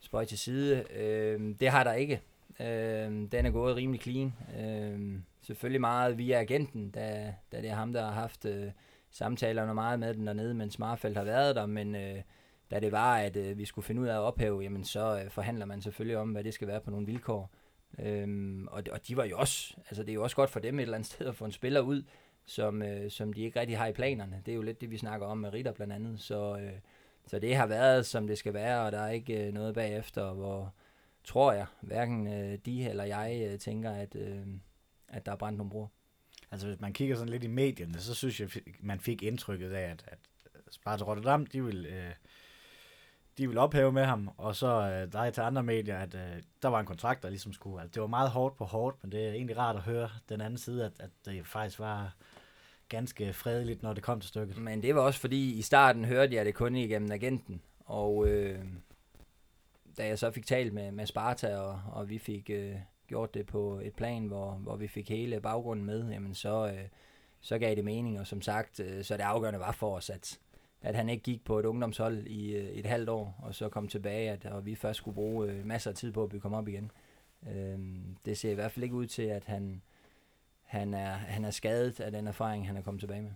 Spøj til side. Øh, det har der ikke. Øh, den er gået rimelig clean. Øh, selvfølgelig meget via agenten, da, da det er ham, der har haft øh, samtalerne meget med den dernede, mens Marfeldt har været der, men øh, da det var, at øh, vi skulle finde ud af at ophæve, jamen så øh, forhandler man selvfølgelig om, hvad det skal være på nogle vilkår. Øhm, og, og de var jo også, altså det er jo også godt for dem et eller andet sted at få en spiller ud, som, øh, som de ikke rigtig har i planerne. Det er jo lidt det, vi snakker om med Ritter blandt andet. Så, øh, så det har været, som det skal være, og der er ikke øh, noget bagefter, hvor tror jeg, hverken øh, de eller jeg øh, tænker, at, øh, at der er brændt nogle bruger. Altså hvis man kigger sådan lidt i medierne, så synes jeg, man fik indtrykket af, at, at Sparta Rotterdam, de vil, øh, de vil ophæve med ham, og så øh, der er til andre medier, at øh, der var en kontrakt, der ligesom skulle, altså det var meget hårdt på hårdt, men det er egentlig rart at høre den anden side, at, at det faktisk var ganske fredeligt, når det kom til stykket. Men det var også fordi, i starten hørte jeg det kun igennem agenten, og øh, da jeg så fik talt med, med Sparta, og, og vi fik øh, gjort det på et plan, hvor, hvor vi fik hele baggrunden med, jamen så, øh, så gav det mening, og som sagt, øh, så det afgørende var for os, at, at han ikke gik på et ungdomshold i øh, et halvt år, og så kom tilbage, at og vi først skulle bruge øh, masser af tid på at bygge ham op igen. Øh, det ser i hvert fald ikke ud til, at han, han, er, han er skadet af den erfaring, han er kommet tilbage med.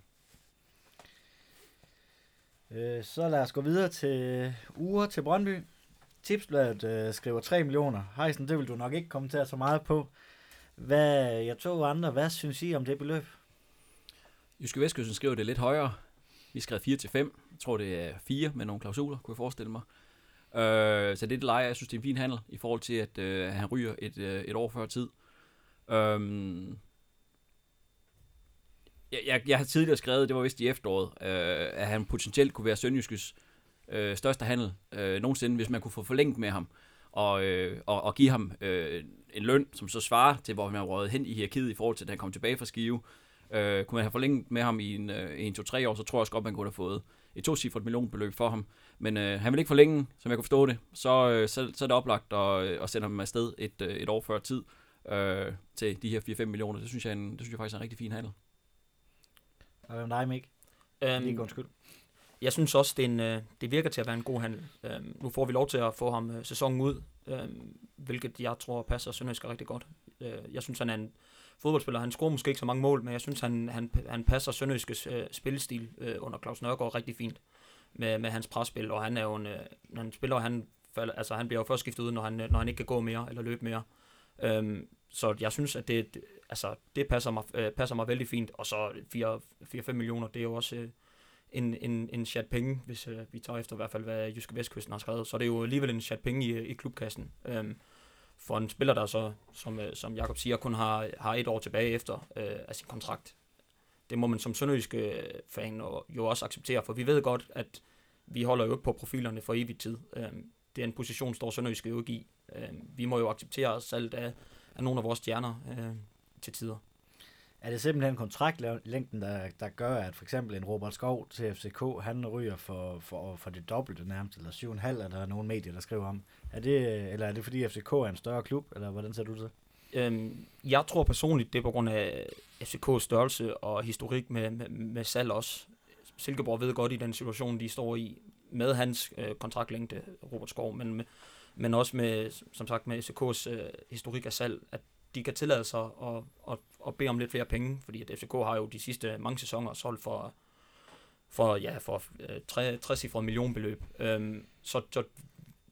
Øh, så lad os gå videre til uger til Brøndby. Tipsbladet øh, skriver 3 millioner. Heisen, det vil du nok ikke kommentere så meget på. Hvad, jeg to andre, hvad synes I om det beløb? Jyske Vestkysten skriver det lidt højere. Vi skrev 4 til 5. Jeg tror, det er 4 med nogle klausuler, kunne jeg forestille mig. Øh, så det er det leje. Jeg synes, det er en fin handel i forhold til, at øh, han ryger et, øh, et år før tid. Øh, jeg, jeg, jeg har tidligere skrevet, det var vist i efteråret, øh, at han potentielt kunne være Sønderjyskes øh, største handel øh, nogensinde, hvis man kunne få forlænget med ham, og, øh, og, og give ham øh, en løn, som så svarer til, hvor han har hen i hierarkiet i forhold til, at han kom tilbage fra Skive. Øh, kunne man have forlænget med ham i en, øh, en to-tre år, så tror jeg også godt, man kunne have fået et to-cifret millionbeløb for ham. Men øh, han vil ikke forlænge, som jeg kunne forstå det. Så, øh, så, så er det oplagt at, øh, at sende ham afsted et, øh, et år før tid øh, til de her 4-5 millioner. Det synes, jeg en, det synes jeg faktisk er en rigtig fin handel. Og hvem dig, Mik? Øhm, Ikke undskyld jeg synes også, det, er en, øh, det virker til at være en god handel. Øh, nu får vi lov til at få ham øh, sæsonen ud, øh, hvilket jeg tror passer Sønderjysk rigtig godt. Øh, jeg synes, han er en fodboldspiller. Han scorer måske ikke så mange mål, men jeg synes, han, han, han passer Sønderjyskes øh, spillestil øh, under Claus Nørgaard rigtig fint med, med hans presspil, og han er jo en, øh, når han spiller, han, falder, altså, han bliver jo først skiftet ud, når han, øh, når han ikke kan gå mere eller løbe mere. Øhm, så jeg synes, at det, det- altså, det passer, mig, øh, passer mig vældig fint, og så 4-5 millioner, det er jo også øh, en, en, en chat penge, hvis øh, vi tager efter i hvert fald, hvad Jyske Vestkysten har skrevet. Så det er jo alligevel en chat penge i, i klubkassen. Øhm, for en spiller, der så, som, øh, som Jakob siger, kun har, har et år tilbage efter øh, af sin kontrakt. Det må man som sønderjyske øh, fan jo- også acceptere, for vi ved godt, at vi holder jo ikke på profilerne for evig tid. Øhm, det er en position, står sønderjyske jo ikke i. Øhm, vi må jo acceptere os selv af, af nogle af vores stjerner øh, til tider. Er det simpelthen kontraktlængden, der, der gør, at for eksempel en Robert Skov til FCK, han ryger for, for, for det dobbelte nærmest, eller 7,5 er der nogle medier, der skriver om. Er det, eller er det fordi FCK er en større klub, eller hvordan ser du det? Øhm, jeg tror personligt, det er på grund af FCK's størrelse og historik med, med, med salg også. Silkeborg ved godt i den situation, de står i, med hans øh, kontraktlængde, Robert Skov, men, med, men også med, som sagt, med FCK's øh, historik af salg, at de kan tillade sig at, at, at bede om lidt flere penge, fordi at FCK har jo de sidste mange sæsoner solgt for, for, ja, for øh, tre, 60 millionbeløb. Øhm, så, så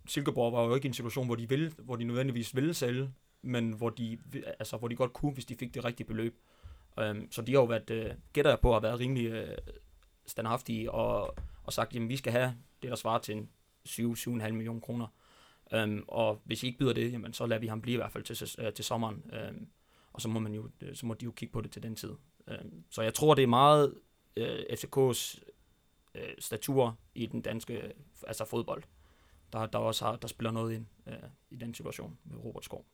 Silkeborg var jo ikke i en situation, hvor de, ville, hvor de nødvendigvis ville sælge, men hvor de, altså, hvor de godt kunne, hvis de fik det rigtige beløb. Øhm, så de har jo været, øh, gætter jeg på, har været rimelig øh, standhaftige og, og sagt, jamen vi skal have det, der svarer til en 7-7,5 millioner kroner. Øhm, og hvis I ikke byder det, jamen, så lader vi ham blive i hvert fald til, øh, til sommeren. Øhm, og så må, man jo, øh, så må de jo kigge på det til den tid. Øhm, så jeg tror, det er meget øh, FCK's øh, statur i den danske altså fodbold, der, der også har, der spiller noget ind øh, i den situation med Robert Skov.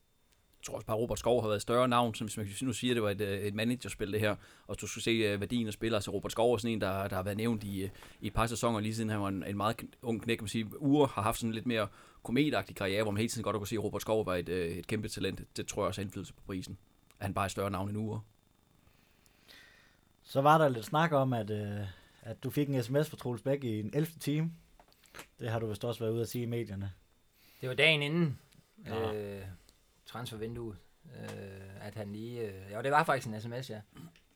Jeg tror også bare, Robert Skov har været et større navn, som hvis man nu siger, det var et, øh, et managerspil det her, og du skulle se uh, værdien af spillere, så Robert Skov er sådan en, der, der har været nævnt i, i et par sæsoner, lige siden han var en, en meget ung knæk, kan man sige. Ure har haft sådan lidt mere kometagtig karriere, hvor man hele tiden godt kunne se, at Robert Skov var et, et kæmpe talent. Det tror jeg også har indflydelse på prisen. At han bare er et større navn end Ure. Så var der lidt snak om, at, øh, at du fik en sms fra Troels Bæk i en 11. time. Det har du vist også været ude at sige i medierne. Det var dagen inden ja. øh, transfervinduet, øh, at han lige... Øh, ja, det var faktisk en sms, ja.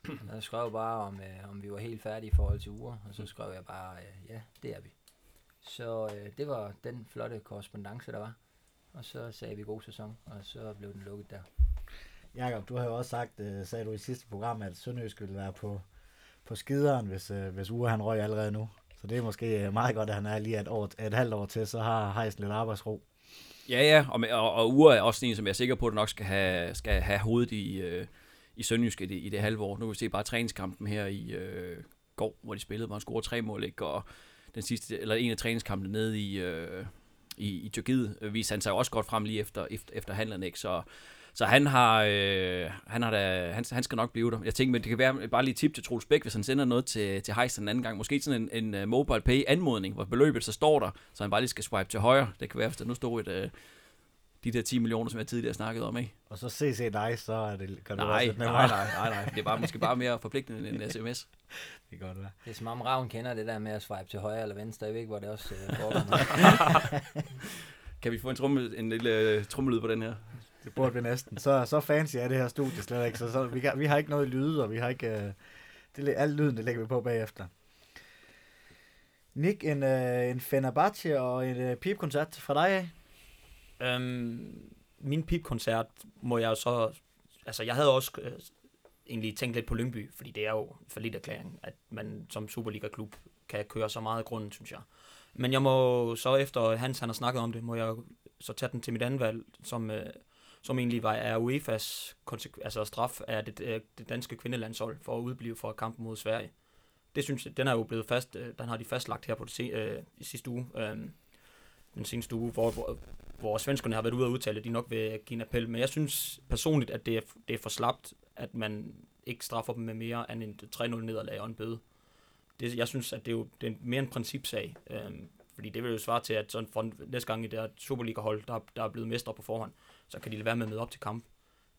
Jeg skrev bare, om, øh, om vi var helt færdige i forhold til uger, og så skrev jeg bare, øh, ja, det er vi. Så øh, det var den flotte korrespondence, der var. Og så sagde vi god sæson, og så blev den lukket der. Jakob, du har jo også sagt, øh, sagde du i sidste program, at Sønderjysk ville være på, på skideren, hvis, øh, hvis Ure han røg allerede nu. Så det er måske øh, meget godt, at han er lige et, år, et halvt år til, så har Heisen lidt arbejdsro. Ja, ja, og, og, og Ure er også en, som jeg er sikker på, at nok skal have, skal have hovedet i, øh, i Sønderjysk i det, i det halve år. Nu kan vi se bare træningskampen her i øh, går, hvor de spillede, hvor han scorede tre mål, ikke? og den sidste, eller en af træningskampene nede i, øh, i, i Tyrkiet, øh, viste han sig også godt frem lige efter, efter, efter handlerne, ikke? Så, så han har, øh, han, har da, han, han skal nok blive der. Jeg tænker, men det kan være bare lige tip til Troels Bæk, hvis han sender noget til, til Heisen en anden gang. Måske sådan en, en uh, mobile pay anmodning, hvor beløbet så står der, så han bare lige skal swipe til højre. Det kan være, hvis der nu står et, uh, de der 10 millioner, som jeg tidligere snakkede om, ikke? Og så CC dig, så er det, kan nej, det også nej, nej, nej, nej. Det er bare, måske bare mere forpligtende end en sms. det kan godt være. Det er som om Ravn kender det der med at swipe til højre eller venstre. Jeg ved ikke, hvor det også uh, foregår. kan vi få en, trummel, en lille trummelyd på den her? Det burde vi næsten. Så, så fancy er det her studie slet ikke. Så, så vi, vi har ikke noget lyd, og vi har ikke... Uh, det, al lyden, det lægger vi på bagefter. Nick, en, uh, en Fenerbahce og en uh, pipkoncert fra dig af? Øhm, min pipkoncert må jeg så... Altså, jeg havde også uh, egentlig tænkt lidt på Lyngby, fordi det er jo for lidt erklæring, at man som Superliga-klub kan køre så meget af grunden, synes jeg. Men jeg må så efter Hans han har snakket om det, må jeg så tage den til mit andet valg, som, uh, som egentlig var er UEFA's altså straf af det, øh, det danske kvindelandshold for at udblive fra kampen mod Sverige. Det synes jeg, den er jo blevet fast, øh, den har de fastlagt her på det se, øh, i sidste uge, øh, den seneste uge, hvor, hvor, hvor svenskerne har været ude og udtale, at de nok vil give en appel. Men jeg synes personligt, at det er, det er for slapt, at man ikke straffer dem med mere end en 3-0 nederlag og en bøde. Det, jeg synes, at det er jo det er mere en principsag. Øh, fordi det vil jo svare til, at sådan for næste gang i det Superliga-hold, der, der er blevet mestre på forhånd, så kan de lade være med at møde op til kamp.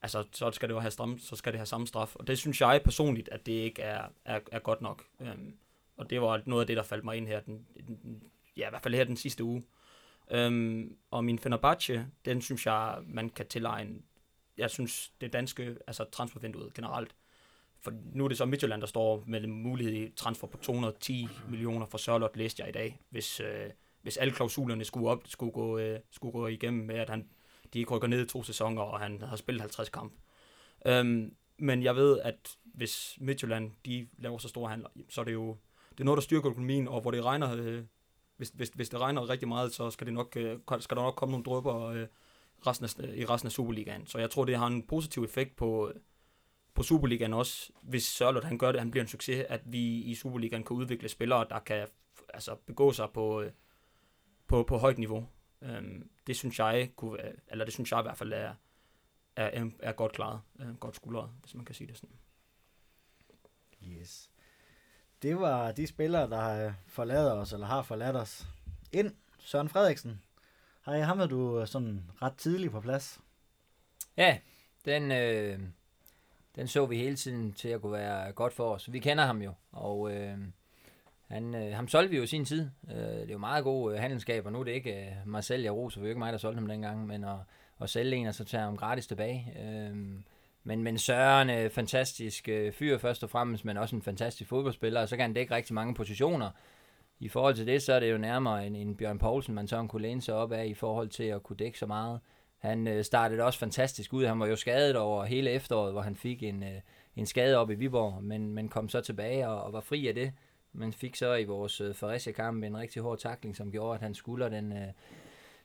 Altså, så skal det jo have, stram, så skal det have samme straf. Og det synes jeg personligt, at det ikke er, er, er godt nok. Øhm, og det var noget af det, der faldt mig ind her, den, den, ja, i hvert fald her den sidste uge. Øhm, og min Fenerbahce, den synes jeg, man kan tilegne, jeg synes, det danske, altså transfervinduet generelt, for nu er det så Midtjylland, der står med mulighed i transfer på 210 millioner for Sørlot, læste jeg i dag, hvis, øh, hvis alle klausulerne skulle, op, skulle, gå, øh, skulle gå igennem med, at han de ikke rykker ned i to sæsoner, og han har spillet 50 kamp. Øhm, men jeg ved, at hvis Midtjylland de laver så store handler, så er det jo det er noget, der styrker økonomien, og hvor det regner, øh, hvis, hvis, hvis det regner rigtig meget, så skal, det nok, øh, skal der nok komme nogle drøber øh, resten af, i resten af Superligaen. Så jeg tror, det har en positiv effekt på, på Superligaen også, hvis Sørlot han gør det, han bliver en succes, at vi i Superligaen kan udvikle spillere, der kan altså, begå sig på, øh, på, på højt niveau. Øhm, det synes jeg kunne, eller det synes jeg i hvert fald er, er, er godt klaret, er godt skuldret, hvis man kan sige det sådan. Yes. Det var de spillere, der forlader os, eller har forladt os. Ind, Søren Frederiksen. Hej, ham er du sådan ret tidligt på plads. Ja, den, øh, den så vi hele tiden til at kunne være godt for os. Vi kender ham jo, og øh, han, øh, ham solgte vi jo i sin tid. Øh, det er jo meget god øh, handelskab, og nu er det ikke øh, mig selv, jeg roser, det er jo ikke mig, der solgte ham dengang, men at, at sælge en, og så tage ham gratis tilbage. Øh, men, men Søren, øh, fantastisk øh, fyr først og fremmest, men også en fantastisk fodboldspiller, og så kan han dække rigtig mange positioner. I forhold til det, så er det jo nærmere en, en Bjørn Poulsen, man så kunne læne sig op af i forhold til at kunne dække så meget. Han øh, startede også fantastisk ud. Han var jo skadet over hele efteråret, hvor han fik en, øh, en skade op i Viborg, men, men kom så tilbage og, og var fri af det. Men fik så i vores øh, Fredericia-kamp en rigtig hård takling, som gjorde, at han skulder den, øh,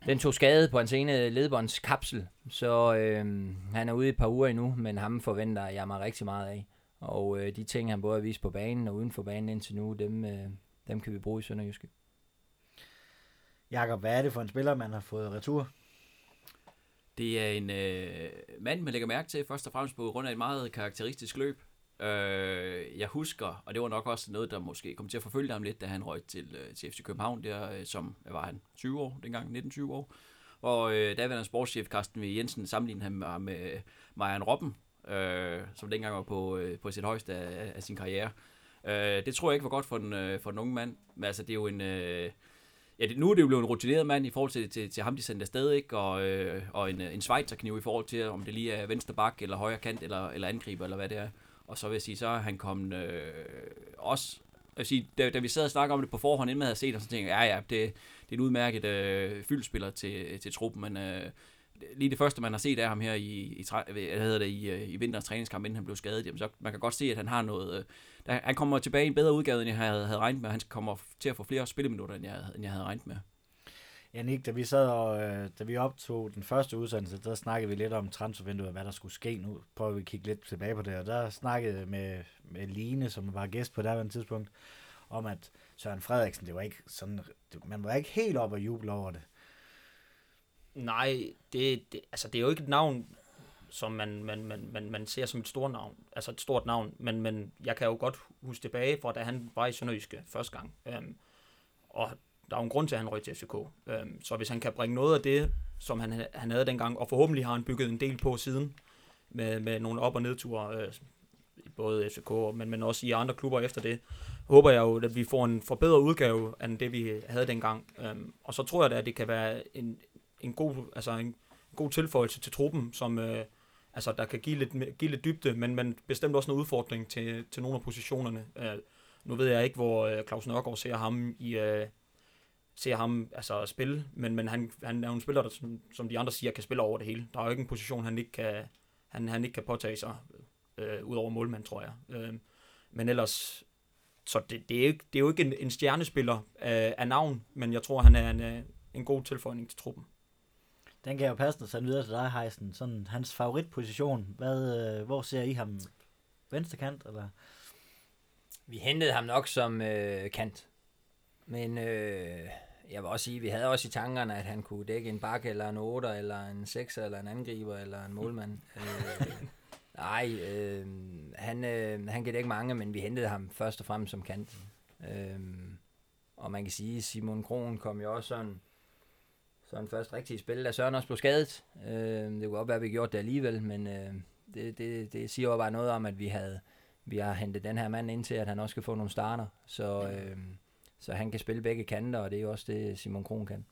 den tog skade på hans ene ledbåndskapsel. Så øh, han er ude i et par uger endnu, men ham forventer jeg mig rigtig meget af. Og øh, de ting, han både har vist på banen og uden for banen indtil nu, dem, øh, dem kan vi bruge i Sønderjyske. Jakob, hvad er det for en spiller, man har fået retur? Det er en øh, mand, man lægger mærke til først og fremmest på grund af et meget karakteristisk løb. Øh, jeg husker, og det var nok også noget, der måske kom til at forfølge ham lidt, da han røg til, øh, til FC København, der øh, som hvad var han 20 år dengang, 19-20 år. Og øh, daværende sportschef Carsten V. Jensen sammenlignede ham med, med Marian Robben, øh, som dengang var på, øh, på sit højeste af, af sin karriere. Øh, det tror jeg ikke var godt for en, øh, for en ung mand, men altså det er jo en... Øh, Ja, det, nu er det jo blevet en rutineret mand i forhold til, til, til ham, de sendte afsted, ikke? Og, øh, og en, øh, en Schweizerkniv i forhold til, om det lige er venstre bak, eller højre kant, eller, eller angriber, eller hvad det er. Og så vil jeg sige, så er han kommet øh, også... Jeg vil sige, da, da, vi sad og snakkede om det på forhånd, inden man havde set og så tænkte jeg, ja ja, det, det er en udmærket øh, fyldspiller til, til truppen, men øh, lige det første, man har set af ham her i, i, hvad hedder det, i, øh, i vinterens træningskamp, inden han blev skadet, jamen, så man kan godt se, at han har noget... Øh, der, han kommer tilbage i en bedre udgave, end jeg havde, havde regnet med, han kommer til at få flere spilleminutter, end jeg, end jeg havde regnet med. Janik, da vi sad og, øh, da vi optog den første udsendelse, der snakkede vi lidt om transfervinduet, og hvad der skulle ske nu. Prøver vi at kigge lidt tilbage på det, og der snakkede med, med Line, som var gæst på det tidspunkt, om at Søren Frederiksen, det var ikke sådan, det, man var ikke helt op og juble over det. Nej, det, det, altså det er jo ikke et navn, som man, man, man, man, man ser som et stort navn, altså et stort navn, men, men jeg kan jo godt huske tilbage fra, da han var i Sønderjyske første gang. Øhm, og der er jo en grund til, at han røg til FCK. Øhm, så hvis han kan bringe noget af det, som han, han havde dengang, og forhåbentlig har han bygget en del på siden, med, med nogle op- og nedture, øh, i både FCK, men, men også i andre klubber efter det, håber jeg jo, at vi får en forbedret udgave end det, vi havde dengang. Øhm, og så tror jeg da, at det kan være en, en god, altså en god tilføjelse til truppen, som øh, altså, der kan give lidt, give lidt dybde, men, men bestemt også en udfordring til, til nogle af positionerne. Øh, nu ved jeg ikke, hvor øh, Claus Nørgaard ser ham i øh, ser ham altså spille, men, men han, han er jo en spiller, der, som, som de andre siger, kan spille over det hele. Der er jo ikke en position, han ikke kan, han, han ikke kan påtage sig, øh, ud over målmand, tror jeg. Øh, men ellers, så det, det, er, ikke, det er jo ikke en, en stjernespiller af, af navn, men jeg tror, han er en, øh, en god tilføjning til truppen. Den kan jeg jo passende sende videre til dig, Heisen. Sådan hans favoritposition. Hvad, øh, hvor ser I ham? Venstre kant, eller? Vi hentede ham nok som øh, kant. Men øh, jeg vil også sige, vi havde også i tankerne, at han kunne dække en bakke, eller en 8, eller en 6, eller en angriber, eller en målmand. øh, nej, øh, han, øh, han kan dække mange, men vi hentede ham først og fremmest som kant. Øh, og man kan sige, Simon Kron kom jo også sådan så han først rigtig spil, da Søren også blev skadet. Øh, det kunne godt være, at vi gjorde det alligevel, men øh, det, det, det siger jo bare noget om, at vi havde vi har hentet den her mand ind til, at han også skal få nogle starter. Så, øh, så han kan spille begge kanter, og det er jo også det, Simon Kron kan.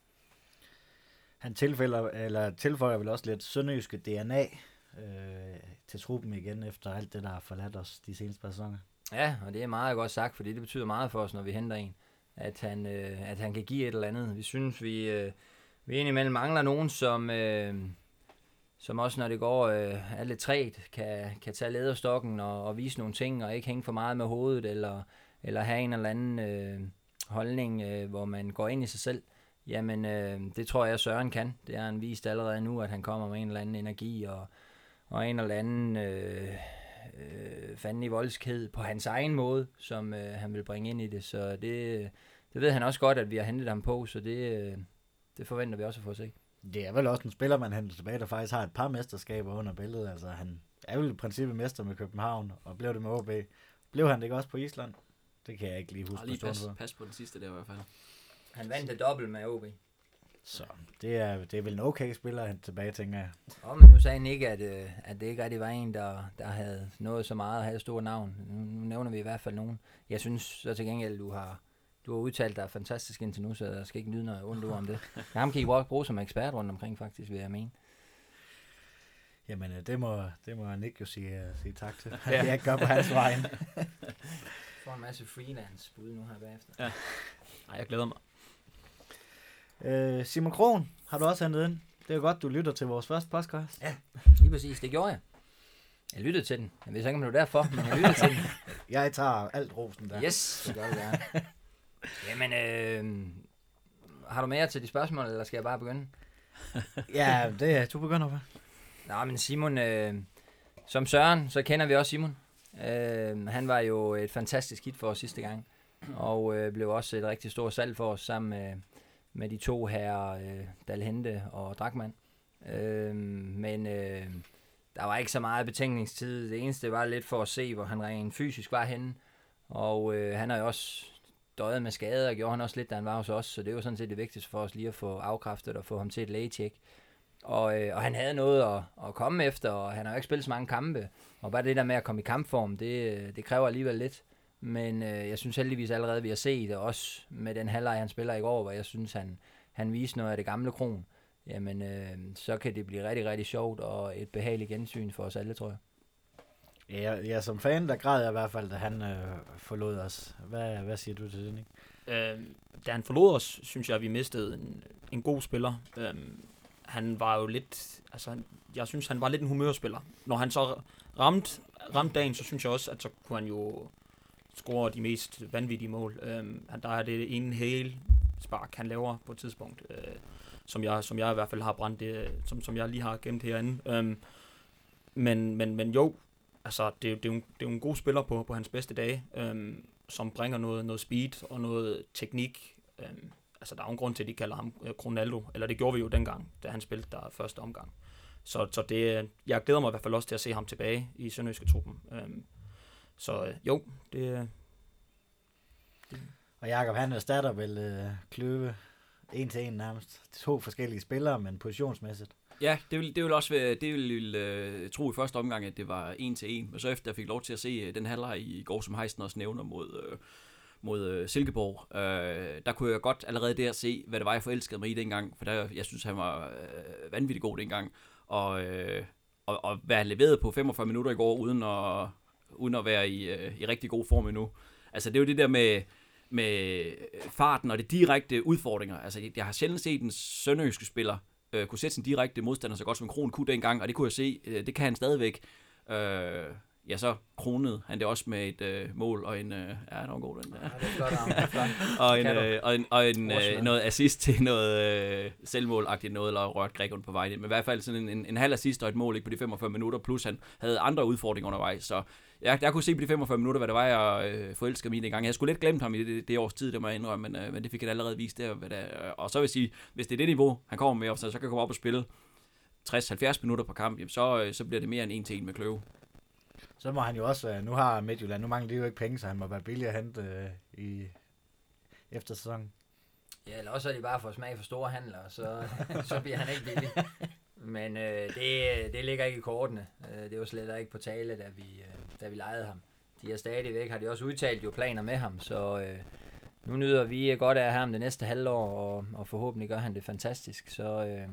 Han tilfælder, eller tilføjer vel også lidt sønderjyske DNA øh, til truppen igen, efter alt det, der har forladt os de seneste par sæsoner. Ja, og det er meget godt sagt, fordi det betyder meget for os, når vi henter en. At han, øh, at han kan give et eller andet. Vi synes, vi, øh, vi indimellem mangler nogen, som, øh, som også når det går øh, er lidt træt, kan, kan tage lederstokken og, og vise nogle ting, og ikke hænge for meget med hovedet, eller, eller have en eller anden øh, holdning, øh, hvor man går ind i sig selv. Jamen, øh, det tror jeg, Søren kan. Det har han vist allerede nu, at han kommer med en eller anden energi, og, og en eller anden øh, øh, fanden i voldskhed på hans egen måde, som øh, han vil bringe ind i det. Så det, det ved han også godt, at vi har hentet ham på, så det, øh, det forventer vi også at få se. Det er vel også en spiller, man henter tilbage, der faktisk har et par mesterskaber under billedet. Altså, han er vel i princippet mester med København, og blev det med OB. Blev han det ikke også på Island? Det kan jeg ikke lige huske. Og lige pas, pas på den sidste der i hvert fald. Han vandt det dobbelt med OB. Så det er, det er vel en okay spiller han tilbage, tænker jeg. Oh, men nu sagde han ikke, at, øh, at det ikke rigtig var en, der, der havde nået så meget og havde stor navn. Nu, nu nævner vi i hvert fald nogen. Jeg synes så til gengæld, du har, du har udtalt dig fantastisk indtil nu, så jeg skal ikke nyde noget ondt om det. Ham kan I godt bruge som ekspert rundt omkring, faktisk, vil jeg mene. Jamen, øh, det må, det må Nick jo sige, uh, sige tak til. Ja. jeg gør på hans vej. Får en masse freelance bud nu her bagefter. Ja. Ej, jeg glæder mig. Øh, Simon Kron har du også hentet ind. Det er godt, du lytter til vores første podcast. Lige præcis, det gjorde jeg. Jeg lyttede til den. Jeg ved så ikke, om det var derfor, men jeg lyttede til den. Jeg tager alt rosen der. Yes, det gør du gerne. Jamen, øh, har du mere til de spørgsmål, eller skal jeg bare begynde? Ja, det er, du begynder på. Nå, men Simon, øh, som Søren, så kender vi også Simon. Øh, han var jo et fantastisk hit for os sidste gang, og øh, blev også et rigtig stort salg for os sammen med, med de to her, øh, Dalhente og Drakman. Øh, men øh, der var ikke så meget betænkningstid. Det eneste var lidt for at se, hvor han rent fysisk var henne. Og øh, han har jo også døjet med skader, og gjorde han også lidt, da han var hos os. Så det var sådan set det vigtigste for os lige at få afkræftet og få ham til et lægetjek. Og, øh, og han havde noget at, at komme efter, og han har jo ikke spillet så mange kampe. Og bare det der med at komme i kampform, det, øh, det kræver alligevel lidt. Men øh, jeg synes heldigvis allerede, vi har set det også med den halvleg, han spiller i går, hvor jeg synes, han, han viste noget af det gamle kron. Jamen, øh, så kan det blive rigtig, rigtig sjovt og et behageligt gensyn for os alle, tror jeg. Ja, ja, som fan, der græd jeg i hvert fald, da han øh, forlod os. Hvad, hvad siger du til det, Nick? Øh, da han forlod os, synes jeg, at vi mistede en, en god spiller. Øh, han var jo lidt, altså, jeg synes, han var lidt en humørspiller. Når han så ramte, ramte dagen, så synes jeg også, at så kunne han jo score de mest vanvittige mål. Øhm, han- der er det ene hele spark, han laver på et tidspunkt, øh, som, jeg, som jeg i hvert fald har brændt, det, som, som jeg lige har gemt herinde. Øhm, men, men, men jo, altså, det, det, er jo en, det er jo en god spiller på, på hans bedste dage, øhm, som bringer noget, noget speed og noget teknik. Øhm, altså, der er jo en grund til, at de kalder ham øh, Ronaldo, eller det gjorde vi jo dengang, da han spillede der første omgang. Så, så det, jeg glæder mig i hvert fald også til at se ham tilbage i Sønderjyske truppen. Øhm, så øh, jo, det, Og Jakob, han erstatter vel øh, Kløve en til en nærmest. To forskellige spillere, men positionsmæssigt. Ja, det vil, det vil også være, det vil øh, tro i første omgang, at det var en til en. Men så efter jeg fik lov til at se øh, den halvleg i går, som Heisten også nævner mod, øh, mod øh, Silkeborg, øh, der kunne jeg godt allerede der se, hvad det var, jeg forelskede mig i dengang. For der, jeg synes, han var øh, vanvittig god dengang. Og, øh, og, og hvad han leverede på 45 minutter i går, uden at, uden at være i, øh, i rigtig god form endnu. Altså det er jo det der med, med farten og det direkte udfordringer. Altså jeg har sjældent set en sønderjyske spiller øh, kunne sætte sin direkte modstander så godt som Kron kunne dengang, og det kunne jeg se, øh, det kan han stadigvæk. Øh, ja, så kronede han det også med et øh, mål og en... Øh, ja, det var god den der. Ja, det er flot. Det er flot. Og en, øh, og en, og en øh, noget assist til noget øh, selvmålagtigt noget, eller rørt Gregor på vej ind. Men i hvert fald sådan en, en, en halv assist og et mål ikke på de 45 minutter, plus han havde andre udfordringer undervejs. Så jeg, jeg kunne se på de 45 minutter, hvad det var, jeg øh, forelskede mig i dengang. Jeg skulle lidt glemt ham i det, det års tid, det må jeg indrømme, men, øh, men det fik jeg allerede vist der. Hvad der og så vil jeg sige, hvis det er det niveau, han kommer med, og så, så kan jeg komme op og spille 60-70 minutter på kamp, jamen, så, øh, så bliver det mere end en til en med Kløve. Så må han jo også være, nu har Midtjylland, nu mangler de jo ikke penge, så han må være billig at hente øh, i efter sæsonen. Ja, eller også er de bare for smag for store handler, så, så bliver han ikke billig. Men øh, det, det ligger ikke i kortene. Øh, det var slet ikke på tale, da vi, øh, da vi lejede ham. De er stadigvæk, har de også udtalt jo planer med ham, så øh, nu nyder vi godt af ham det næste halvår, og, og forhåbentlig gør han det fantastisk. Så, øh,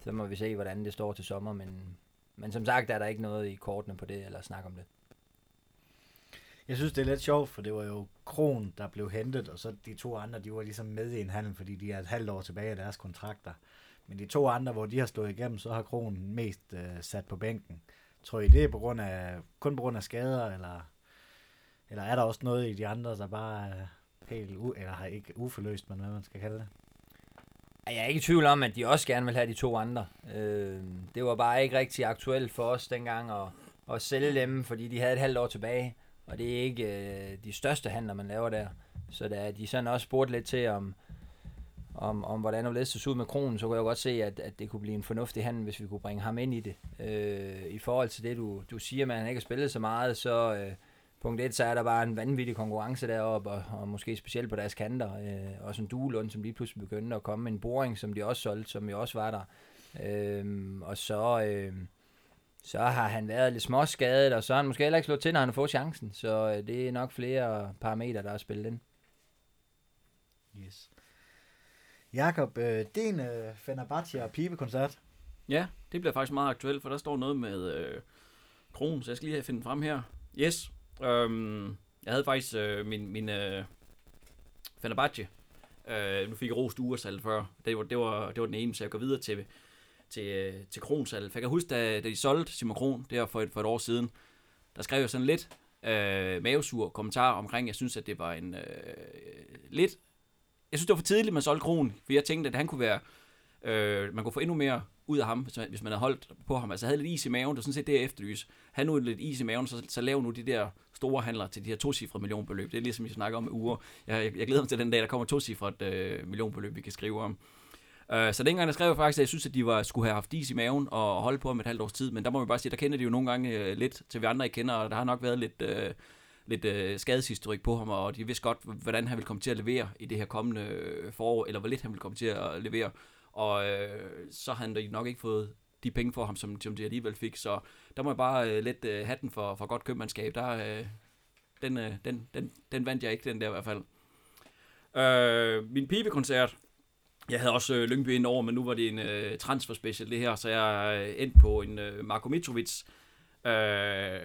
så må vi se, hvordan det står til sommer, men, men som sagt er der ikke noget i kortene på det, eller snak om det. Jeg synes, det er lidt sjovt, for det var jo Kron, der blev hentet, og så de to andre, de var ligesom med i en handel, fordi de er et halvt år tilbage af deres kontrakter. Men de to andre, hvor de har stået igennem, så har Kron mest øh, sat på bænken. Tror I, det er på grund af, kun på grund af skader, eller, eller er der også noget i de andre, der bare er helt, u, eller har ikke uforløst, men hvad man skal kalde det? Jeg er ikke i tvivl om, at de også gerne vil have de to andre. Øh, det var bare ikke rigtig aktuelt for os dengang at, at sælge dem, fordi de havde et halvt år tilbage. Og det er ikke øh, de største handler, man laver der. Så da de sådan også spurgte lidt til, om, om, om hvordan det ledes ud med kronen, så kunne jeg godt se, at, at det kunne blive en fornuftig handel, hvis vi kunne bringe ham ind i det. Øh, I forhold til det, du, du siger at han ikke har spillet så meget, så øh, punkt 1, så er der bare en vanvittig konkurrence deroppe, og, og måske specielt på deres kanter. Øh, også en Duelund, som lige pludselig begyndte at komme med en boring, som de også solgte, som jo også var der. Øh, og så... Øh, så har han været lidt småskadet, og så har han måske heller ikke slået til, når han har fået chancen. Så øh, det er nok flere parametre, der er spillet ind. Yes. Jakob, øh, din øh, Fenerbahce og Pibe-koncert. Ja, det bliver faktisk meget aktuelt, for der står noget med øh, Kron, så jeg skal lige have finde frem her. Yes, øhm, jeg havde faktisk øh, min, min øh, Fenerbahce. Øh, nu fik jeg rost Ursal før. Det var, det, var, det var den ene, så jeg går videre til til, øh, til Kronsalg. For jeg kan huske, da, da de solgte Simon Kron, der for et, for et år siden, der skrev jeg sådan lidt øh, mavesur kommentar omkring, jeg synes, at det var en øh, lidt... Jeg synes, det var for tidligt, man solgte Kron, for jeg tænkte, at han kunne være... Øh, man kunne få endnu mere ud af ham, hvis man, hvis man havde holdt på ham. Altså havde lidt is i maven, det var sådan set det, jeg efterlyste. Han nu lidt is i maven, så, så lav nu de der store handler til de her tocifrede millionbeløb. Det er ligesom, vi snakker om i uger. Jeg, jeg, jeg glæder mig til den dag, der kommer tocifret øh, millionbeløb, vi kan skrive om. Øh, så dengang der skrev jeg faktisk, at jeg synes, at de var, skulle have haft is i maven og holde på ham et halvt års tid. Men der må man bare sige, der kender de jo nogle gange øh, lidt til vi andre ikke kender, og der har nok været lidt, Øh, lidt øh, skadeshistorik på ham, og de vidste godt, hvordan han vil komme til at levere i det her kommende øh, forår, eller hvor lidt han vil komme til at levere. Og øh, så har han nok ikke fået de penge for ham, som, som de alligevel fik. Så der må jeg bare øh, let uh, øh, hatten for, for godt købmandskab. Der, øh, den, øh, den, den, den vandt jeg ikke, den der i hvert fald. Øh, min pibekoncert, jeg havde også øh, Lyngby ind over, men nu var det en øh, transfer special det her, så jeg øh, endte på en øh, Marko Mitrovic. Øh,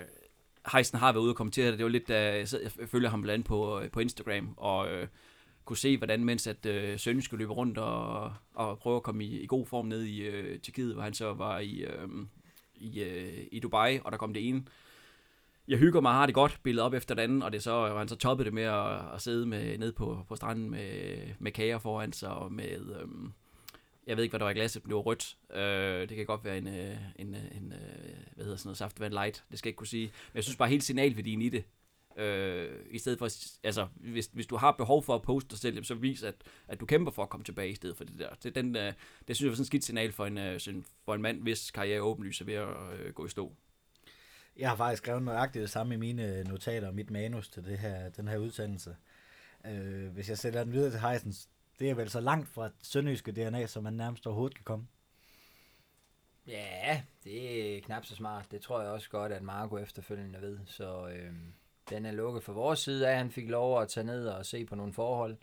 Heisen har været ude og kommentere det. Det var lidt, da jeg, jeg følger ham blandt andet på, øh, på Instagram, og øh, kunne se, hvordan mens at øh, Sønne skulle løbe rundt og, og prøve at komme i, i god form ned i øh, Tjekkiet, hvor han så var i, øh, i, øh, i Dubai, og der kom det ene jeg hygger mig har det godt, billedet op efter den anden, og det så, og han så toppede det med at, at sidde med, ned på, på stranden med, med kager foran sig, og med, øhm, jeg ved ikke, hvad der var i glasset, blev rødt. Øh, det kan godt være en, øh, en, øh, en, en hvad hedder sådan noget, saftvand light, det skal jeg ikke kunne sige. Men jeg synes bare helt signalværdien i det, Øh, I stedet for, altså, hvis, hvis du har behov for at poste dig selv, så vis, at, at du kæmper for at komme tilbage i stedet for det der. Det, den, øh, det synes jeg var sådan en skidt signal for en, sådan, for en mand, hvis karriere åbenlyst er ved at øh, gå i stå. Jeg har faktisk skrevet nøjagtigt det samme i mine notater og mit manus til det her, den her udsendelse. Øh, hvis jeg sætter den videre til Heisens, det er vel så langt fra sønderjyske DNA, som man nærmest overhovedet kan komme. Ja, det er knap så smart. Det tror jeg også godt, at Marco efterfølgende ved. Så øh, den er lukket fra vores side af. Han fik lov at tage ned og se på nogle forhold.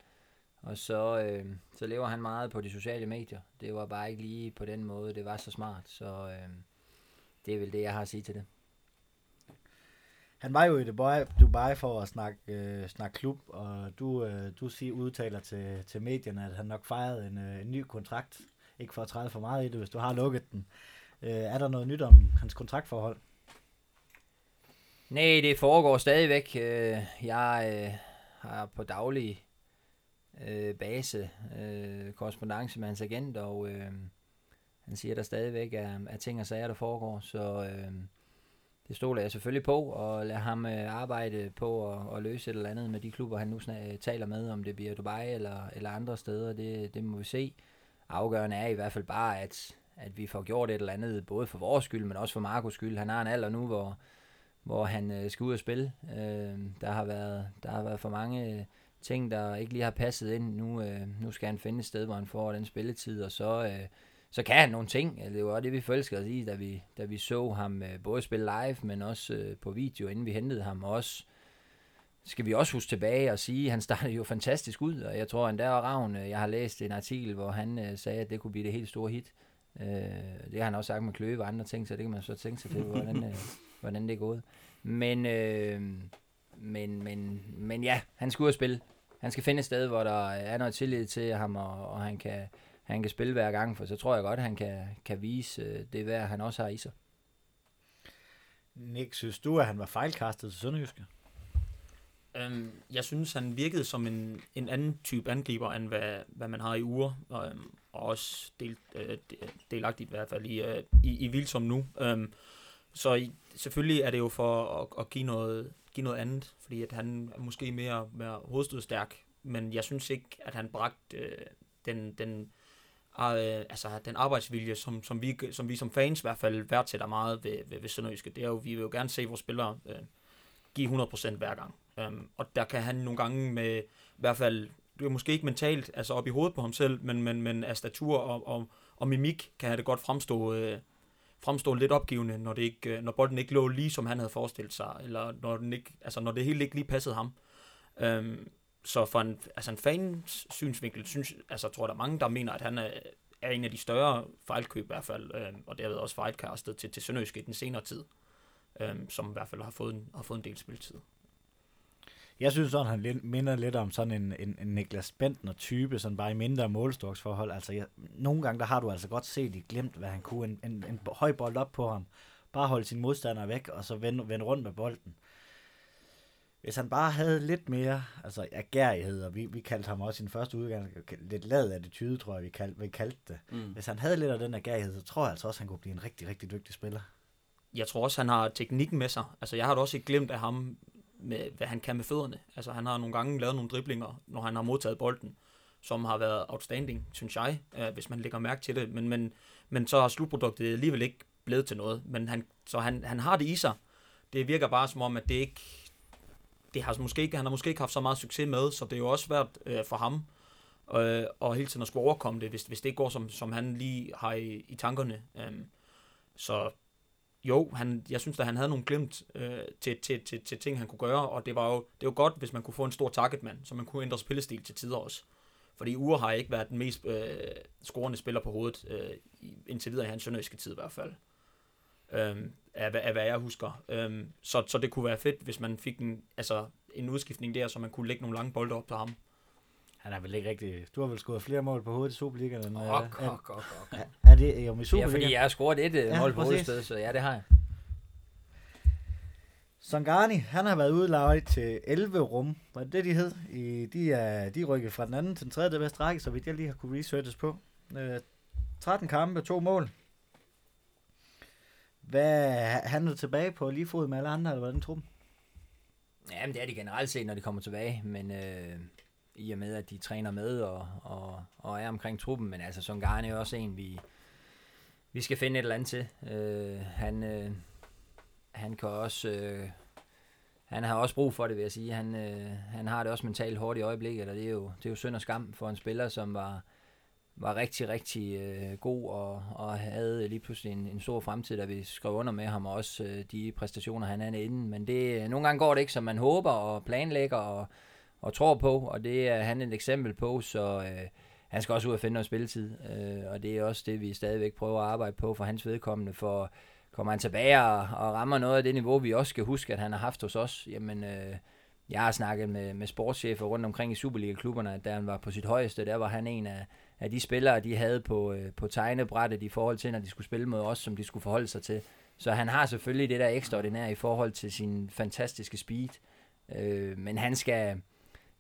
Og så, øh, så lever han meget på de sociale medier. Det var bare ikke lige på den måde, det var så smart. Så øh, det er vel det, jeg har at sige til det. Han var jo i Dubai, Dubai for at snakke, øh, snakke klub, og du, øh, du siger, udtaler til, til medierne, at han nok fejrede en, øh, en ny kontrakt. Ikke for at træde for meget i det, hvis du har lukket den. Øh, er der noget nyt om hans kontraktforhold? Nej, det foregår stadigvæk. Øh, jeg øh, har på daglig øh, base øh, korrespondence med hans agent, og øh, han siger, at der stadigvæk er, er ting og sager, der foregår, så... Øh, det stoler jeg selvfølgelig på, og lader ham øh, arbejde på at, at løse et eller andet med de klubber, han nu taler med, om det bliver Dubai eller, eller andre steder, det, det må vi se. Afgørende er i hvert fald bare, at, at vi får gjort et eller andet, både for vores skyld, men også for Marcos skyld. Han har en alder nu, hvor, hvor han øh, skal ud og spille. Øh, der, har været, der har været for mange øh, ting, der ikke lige har passet ind. Nu, øh, nu skal han finde et sted, hvor han får den spilletid, og så... Øh, så kan han nogle ting. Altså, det var det, vi forelskede os i, da vi, da vi så ham øh, både spille live, men også øh, på video, inden vi hentede ham. Også skal vi også huske tilbage og sige, at han startede jo fantastisk ud, og jeg tror endda var Ravn, øh, jeg har læst en artikel, hvor han øh, sagde, at det kunne blive det helt store hit. Øh, det har han også sagt med Kløve og andre ting, så det kan man så tænke sig til, hvordan, øh, hvordan det er gået. Men, øh, men, men, men ja, han skal ud og spille. Han skal finde et sted, hvor der er noget tillid til ham, og, og han kan han kan spille hver gang, for så tror jeg godt, at han kan, kan vise øh, det værd, han også har i sig. Nick, synes du, at han var fejlkastet til Sønderjyske? Um, jeg synes, han virkede som en, en anden type angriber, end hvad, hvad man har i uger, um, og også del, uh, delagtigt i hvert fald i, uh, i, i Vildsom nu. Um, så i, selvfølgelig er det jo for at, at give, noget, give noget andet, fordi at han er måske mere, mere hovedstødstærk, men jeg synes ikke, at han bragte øh, den, den øh, altså den arbejdsvilje, som, som, vi, som vi som fans i hvert fald værdsætter meget ved, ved, ved Sønderjyske, det er jo, vi vil jo gerne se vores spillere øh, give 100% hver gang. Um, og der kan han nogle gange med, i hvert fald, det er måske ikke mentalt, altså op i hovedet på ham selv, men, men, men af statur og, og, og mimik kan det godt fremstå, øh, fremstå lidt opgivende, når, det ikke, øh, når bolden ikke lå lige, som han havde forestillet sig, eller når, den ikke, altså når det hele ikke lige passede ham. Øhm, så for en, altså en fans synsvinkel, synes, altså, tror der er mange, der mener, at han er, er en af de større fejlkøb i hvert fald, øhm, og derved også fejlkastet til, til Sønderjysk i den senere tid, øhm, som i hvert fald har fået en, har fået en del spilletid. Jeg synes sådan, han lidt, minder lidt om sådan en, en, en Niklas Bentner-type, sådan bare i mindre målstoksforhold. Altså, jeg, nogle gange, der har du altså godt set i glemt, hvad han kunne. En, en, en høj bold op på ham. Bare holde sin modstander væk, og så vende, vende rundt med bolden. Hvis han bare havde lidt mere altså, agerighed, og vi, vi kaldte ham også i den første udgang, lidt lad attitude, tror jeg, vi kaldte, vi kaldte det. Mm. Hvis han havde lidt af den agerighed, så tror jeg altså også, at han kunne blive en rigtig, rigtig dygtig spiller. Jeg tror også, han har teknikken med sig. Altså, jeg har da også ikke glemt af ham, med, hvad han kan med fødderne. Altså, han har nogle gange lavet nogle driblinger, når han har modtaget bolden, som har været outstanding, synes jeg, øh, hvis man lægger mærke til det. Men, men, men så har slutproduktet alligevel ikke blevet til noget. Men han, så han, han har det i sig. Det virker bare som om, at det ikke... Det har måske ikke, han har måske ikke haft så meget succes med, så det er jo også svært øh, for ham øh, og hele tiden at skulle overkomme det, hvis, hvis det ikke går, som, som han lige har i, i tankerne. Øh, så jo, han, jeg synes at han havde nogle glemt øh, til, til, til, til ting, han kunne gøre, og det var jo det var godt, hvis man kunne få en stor targetmand, så man kunne ændre spillestil til tider også. Fordi Ure har ikke været den mest øh, scorende spiller på hovedet, øh, indtil videre i hans sønderjyske tid i hvert fald. Øhm, af, af, hvad jeg husker. Øhm, så, så det kunne være fedt, hvis man fik en, altså, en udskiftning der, så man kunne lægge nogle lange bolde op til ham. Han er vel ikke rigtig... Du har vel scoret flere mål på hovedet i Superligaen end... Ok, ok, ok, ok. Er, det jo i Superligaen? Ja, fordi jeg har scoret et Ja, ja, mål på hovedsted, så ja, det har jeg. Songani, han har været udlejet til 11 rum. Var det det, de hed? I, de er de rykket fra den anden til den tredje bedste række, så vidt jeg lige har kunne researches på. Øh, 13 kampe, to mål. Hvad, han er tilbage på lige fod med alle andre, eller hvordan truppen? Jamen, det er de generelt set, når de kommer tilbage, men øh, i og med, at de træner med og, og, og er omkring truppen, men altså, Songarne er også en, vi, vi skal finde et eller andet til. Øh, han, øh, han kan også... Øh, han har også brug for det, vil jeg sige. Han, øh, han har det også mentalt hårdt i øjeblikket, og det er jo, det er jo synd og skam for en spiller, som var, var rigtig, rigtig øh, god og, og havde lige pludselig en, en stor fremtid, da vi skrev under med ham, og også øh, de præstationer, han er inden. Men det, øh, nogle gange går det ikke, som man håber og planlægger og, og tror på, og det er han et eksempel på, så øh, han skal også ud og finde noget spilletid, øh, og det er også det, vi stadigvæk prøver at arbejde på for hans vedkommende, for kommer han tilbage og, og rammer noget af det niveau, vi også skal huske, at han har haft hos os, jamen... Øh, jeg har snakket med, med sportschefer rundt omkring i Superliga-klubberne, at da han var på sit højeste, der var han en af, af de spillere, de havde på, øh, på tegnebrættet i forhold til, når de skulle spille mod os, som de skulle forholde sig til. Så han har selvfølgelig det der ekstraordinære i forhold til sin fantastiske speed. Øh, men han skal,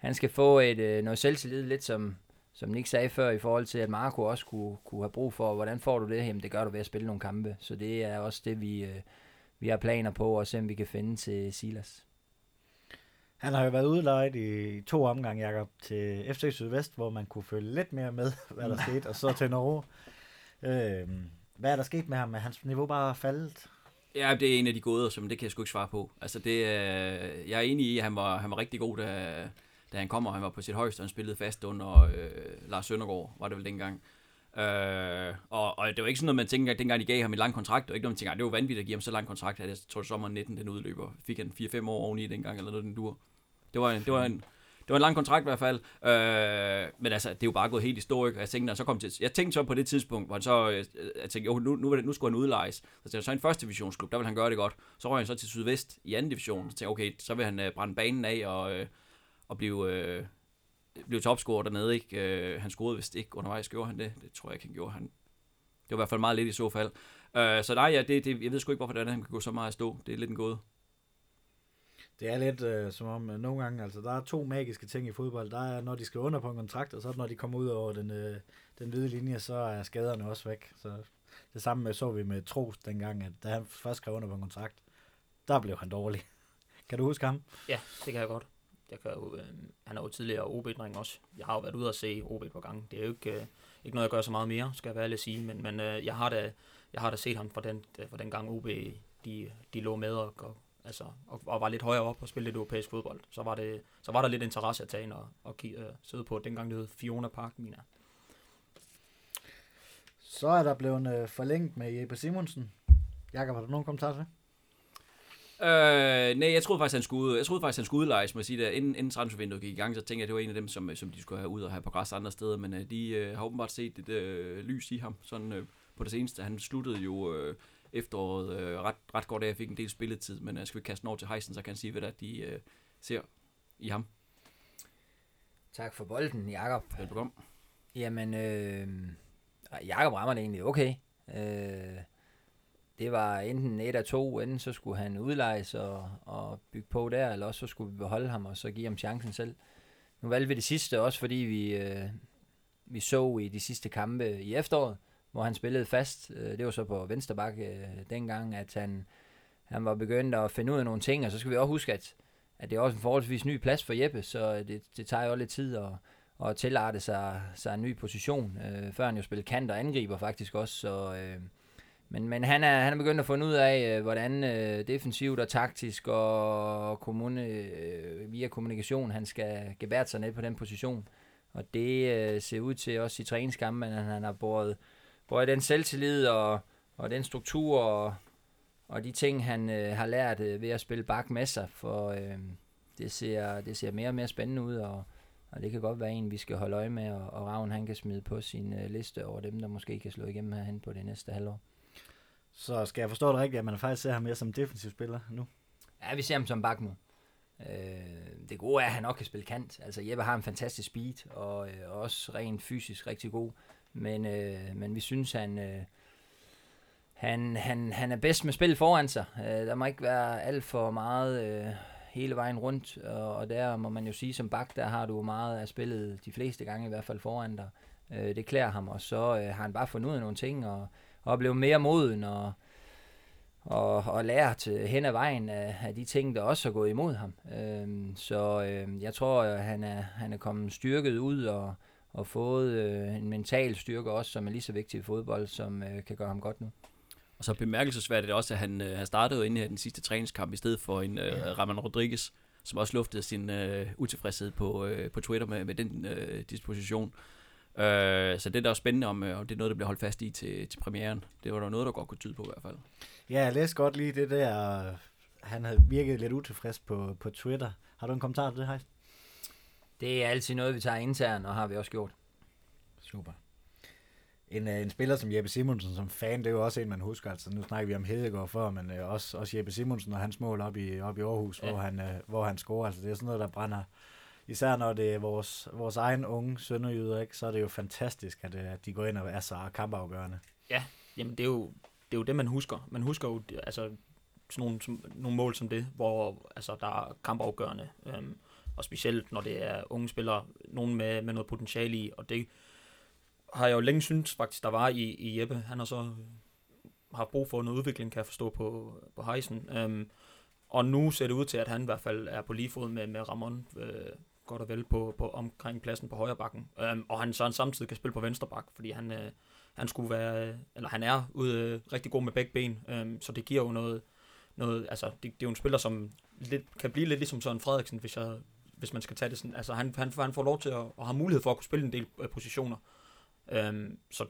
han skal få et, øh, noget selvtillid, lidt som, som Nick sagde før, i forhold til, at Marco også kunne, kunne have brug for, hvordan får du det? Jamen, det gør du ved at spille nogle kampe. Så det er også det, vi, øh, vi har planer på, og se om vi kan finde til Silas. Han har jo været udlejet i to omgange, Jacob, til FC Sydvest, hvor man kunne følge lidt mere med, hvad der skete, og så til Norge. Øhm, hvad er der sket med ham? Er hans niveau bare faldet? Ja, det er en af de gode, som det kan jeg sgu ikke svare på. Altså, det, øh, jeg er enig i, at han var, han var rigtig god, da, da han kom, og han var på sit højeste, og han spillede fast under øh, Lars Søndergaard, var det vel dengang. Øh, og, og det var ikke sådan noget, man tænker, at dengang de gav ham en lang kontrakt, det var ikke noget, man tænker, at det var vanvittigt at give ham så lang kontrakt, at jeg tror, sommeren 19, den udløber. Fik han 4-5 år oveni dengang, eller noget, den dur. Det var en, det var en, det var en lang kontrakt i hvert fald. Øh, men altså, det er jo bare gået helt i? Og jeg tænkte, når så kom til, jeg tænkte så på det tidspunkt, hvor han så, øh, jeg tænkte, jo, nu, nu, var det, nu skulle han udlejes. Så tænkte jeg, så en første divisionsklub, der vil han gøre det godt. Så røg han så til Sydvest i anden division. Så tænkte jeg, okay, så vil han øh, brænde banen af og, øh, og blive, øh, blive topscorer dernede, ikke? Øh, han scorede vist ikke undervejs, gjorde han det? Det tror jeg ikke, han gjorde. Han, det var i hvert fald meget lidt i så fald. Øh, så nej, ja, det, det, jeg ved sgu ikke, hvorfor det er, han kan gå så meget at stå. Det er lidt en gåde. Det er lidt øh, som om, øh, nogle gange, altså der er to magiske ting i fodbold. Der er, når de skriver under på en kontrakt, og så når de kommer ud over den, øh, den hvide linje, så er skaderne også væk. Så det samme med, så vi med Tros dengang, at da han først skrev under på en kontrakt, der blev han dårlig. Kan du huske ham? Ja, det kan jeg godt. Jeg kan jo, øh, han er jo tidligere ob også. Jeg har jo været ude og se OB på gang. Det er jo ikke, øh, ikke noget, jeg gør så meget mere, skal jeg være ærlig at sige. Men, men øh, jeg, har da, jeg har da set ham fra den, øh, fra den gang OB, de, de lå med og, og, altså, og, og var lidt højere op og spillede lidt europæisk fodbold. Så var, det, så var der lidt interesse at tage ind og, og kigge, øh, sidde på. Dengang det hed Fiona Park, mener Så er der blevet øh, forlænget med Jeppe Simonsen. Jakob, har du nogen kommentar til? Øh, nej, jeg troede faktisk, han skulle, jeg troede faktisk, han skulle udlejes, må jeg sige det. Inden, inden transfervinduet gik i gang, så tænkte jeg, at det var en af dem, som, som de skulle have ud og have på græs andre steder, men øh, de øh, har åbenbart set et øh, lys i ham, sådan øh, på det seneste. Han sluttede jo øh, efteråret øh, ret, ret godt af, og fik en del spilletid, men øh, skal vi kaste den over til Heisen, så kan han sige, hvad der de øh, ser i ham? Tak for bolden, Jakob. Velbekomme. Jamen, øh, Jakob rammer det egentlig okay. Øh, det var enten et af to, enten så skulle han udlejes og, og bygge på der, eller også så skulle vi beholde ham og så give ham chancen selv. Nu valgte vi det sidste også, fordi vi, øh, vi så i de sidste kampe i efteråret, hvor han spillede fast. Øh, det var så på venstre bak øh, dengang, at han, han var begyndt at finde ud af nogle ting, og så skal vi også huske, at, at det er også en forholdsvis ny plads for Jeppe, så det, det tager jo lidt tid at, at tilarte sig, sig en ny position, øh, før han jo spillede kant og angriber faktisk også, så... Øh, men, men han, er, han er begyndt at finde ud af, øh, hvordan øh, defensivt og taktisk og kommune, øh, via kommunikation, han skal gebære sig ned på den position. Og det øh, ser ud til også i træningskampen, at han har båret, båret den selvtillid og, og den struktur og, og de ting, han øh, har lært øh, ved at spille bak med sig. For øh, det, ser, det ser mere og mere spændende ud, og, og det kan godt være en, vi skal holde øje med, og, og Ravn han kan smide på sin øh, liste over dem, der måske kan slå igennem herhen på det næste halvår. Så skal jeg forstå det rigtigt, at man faktisk ser ham mere som defensiv spiller nu? Ja, vi ser ham som bakmod. Øh, det gode er, at han nok kan spille kant. Altså Jeppe har en fantastisk speed, og øh, også rent fysisk rigtig god. Men, øh, men vi synes, han, øh, han, han, han er bedst med spil foran sig. Øh, der må ikke være alt for meget øh, hele vejen rundt, og, og der må man jo sige, som bak, der har du meget af spillet de fleste gange i hvert fald foran dig. Øh, det klæder ham, og så øh, har han bare fundet ud af nogle ting, og, og blevet mere moden, og, og, og lært øh, hen ad vejen af, af de ting, der også er gået imod ham. Øhm, så øh, jeg tror, at han er, han er kommet styrket ud og, og fået øh, en mental styrke også, som er lige så vigtig i fodbold, som øh, kan gøre ham godt nu. Og så bemærkelsesværdigt er det også, at han, øh, han startede inde i den sidste træningskamp i stedet for en øh, Ramon Rodriguez, som også luftede sin øh, utilfredshed på, øh, på Twitter med, med den øh, disposition. Øh, så det er da også spændende, om, øh, om det er noget, der bliver holdt fast i til, til premieren. Det var der noget, der godt kunne tyde på i hvert fald. Ja, jeg læste godt lige det der. Han havde virket lidt utilfreds på, på Twitter. Har du en kommentar til det, Heist? Det er altid noget, vi tager internt, og har vi også gjort. Super. En, uh, en spiller som Jeppe Simonsen som fan, det er jo også en, man husker. Altså, nu snakker vi om Hedegaard før, men uh, også, også Jeppe Simonsen og hans mål op i, op i Aarhus, ja. hvor, han, hvor han scorer. Altså, det er sådan noget, der brænder, især når det er vores, vores egen unge sønderjyder, ikke, så er det jo fantastisk, at, øh, at de går ind og er så kampafgørende. Ja, jamen det er jo det, er jo det man husker. Man husker jo altså, sådan nogle, som, nogle mål som det, hvor altså, der er kampafgørende. Øhm, og specielt når det er unge spillere, nogen med, med noget potentiale i, og det har jeg jo længe syntes faktisk, der var i, i Jeppe. Han har så har brug for noget udvikling, kan jeg forstå på, på Heisen. Øhm, og nu ser det ud til, at han i hvert fald er på lige fod med, med Ramon, øh, godt og vel på, på omkring pladsen på højre bakken. Øhm, og han så han samtidig kan spille på venstre bak, fordi han, øh, han skulle være, øh, eller han er ude øh, rigtig god med begge ben, øhm, så det giver jo noget, noget altså det, det er jo en spiller, som lidt, kan blive lidt ligesom Søren Frederiksen, hvis, jeg, hvis man skal tage det sådan, altså han, han, han får lov til at, at have mulighed for at kunne spille en del øh, positioner, øhm, så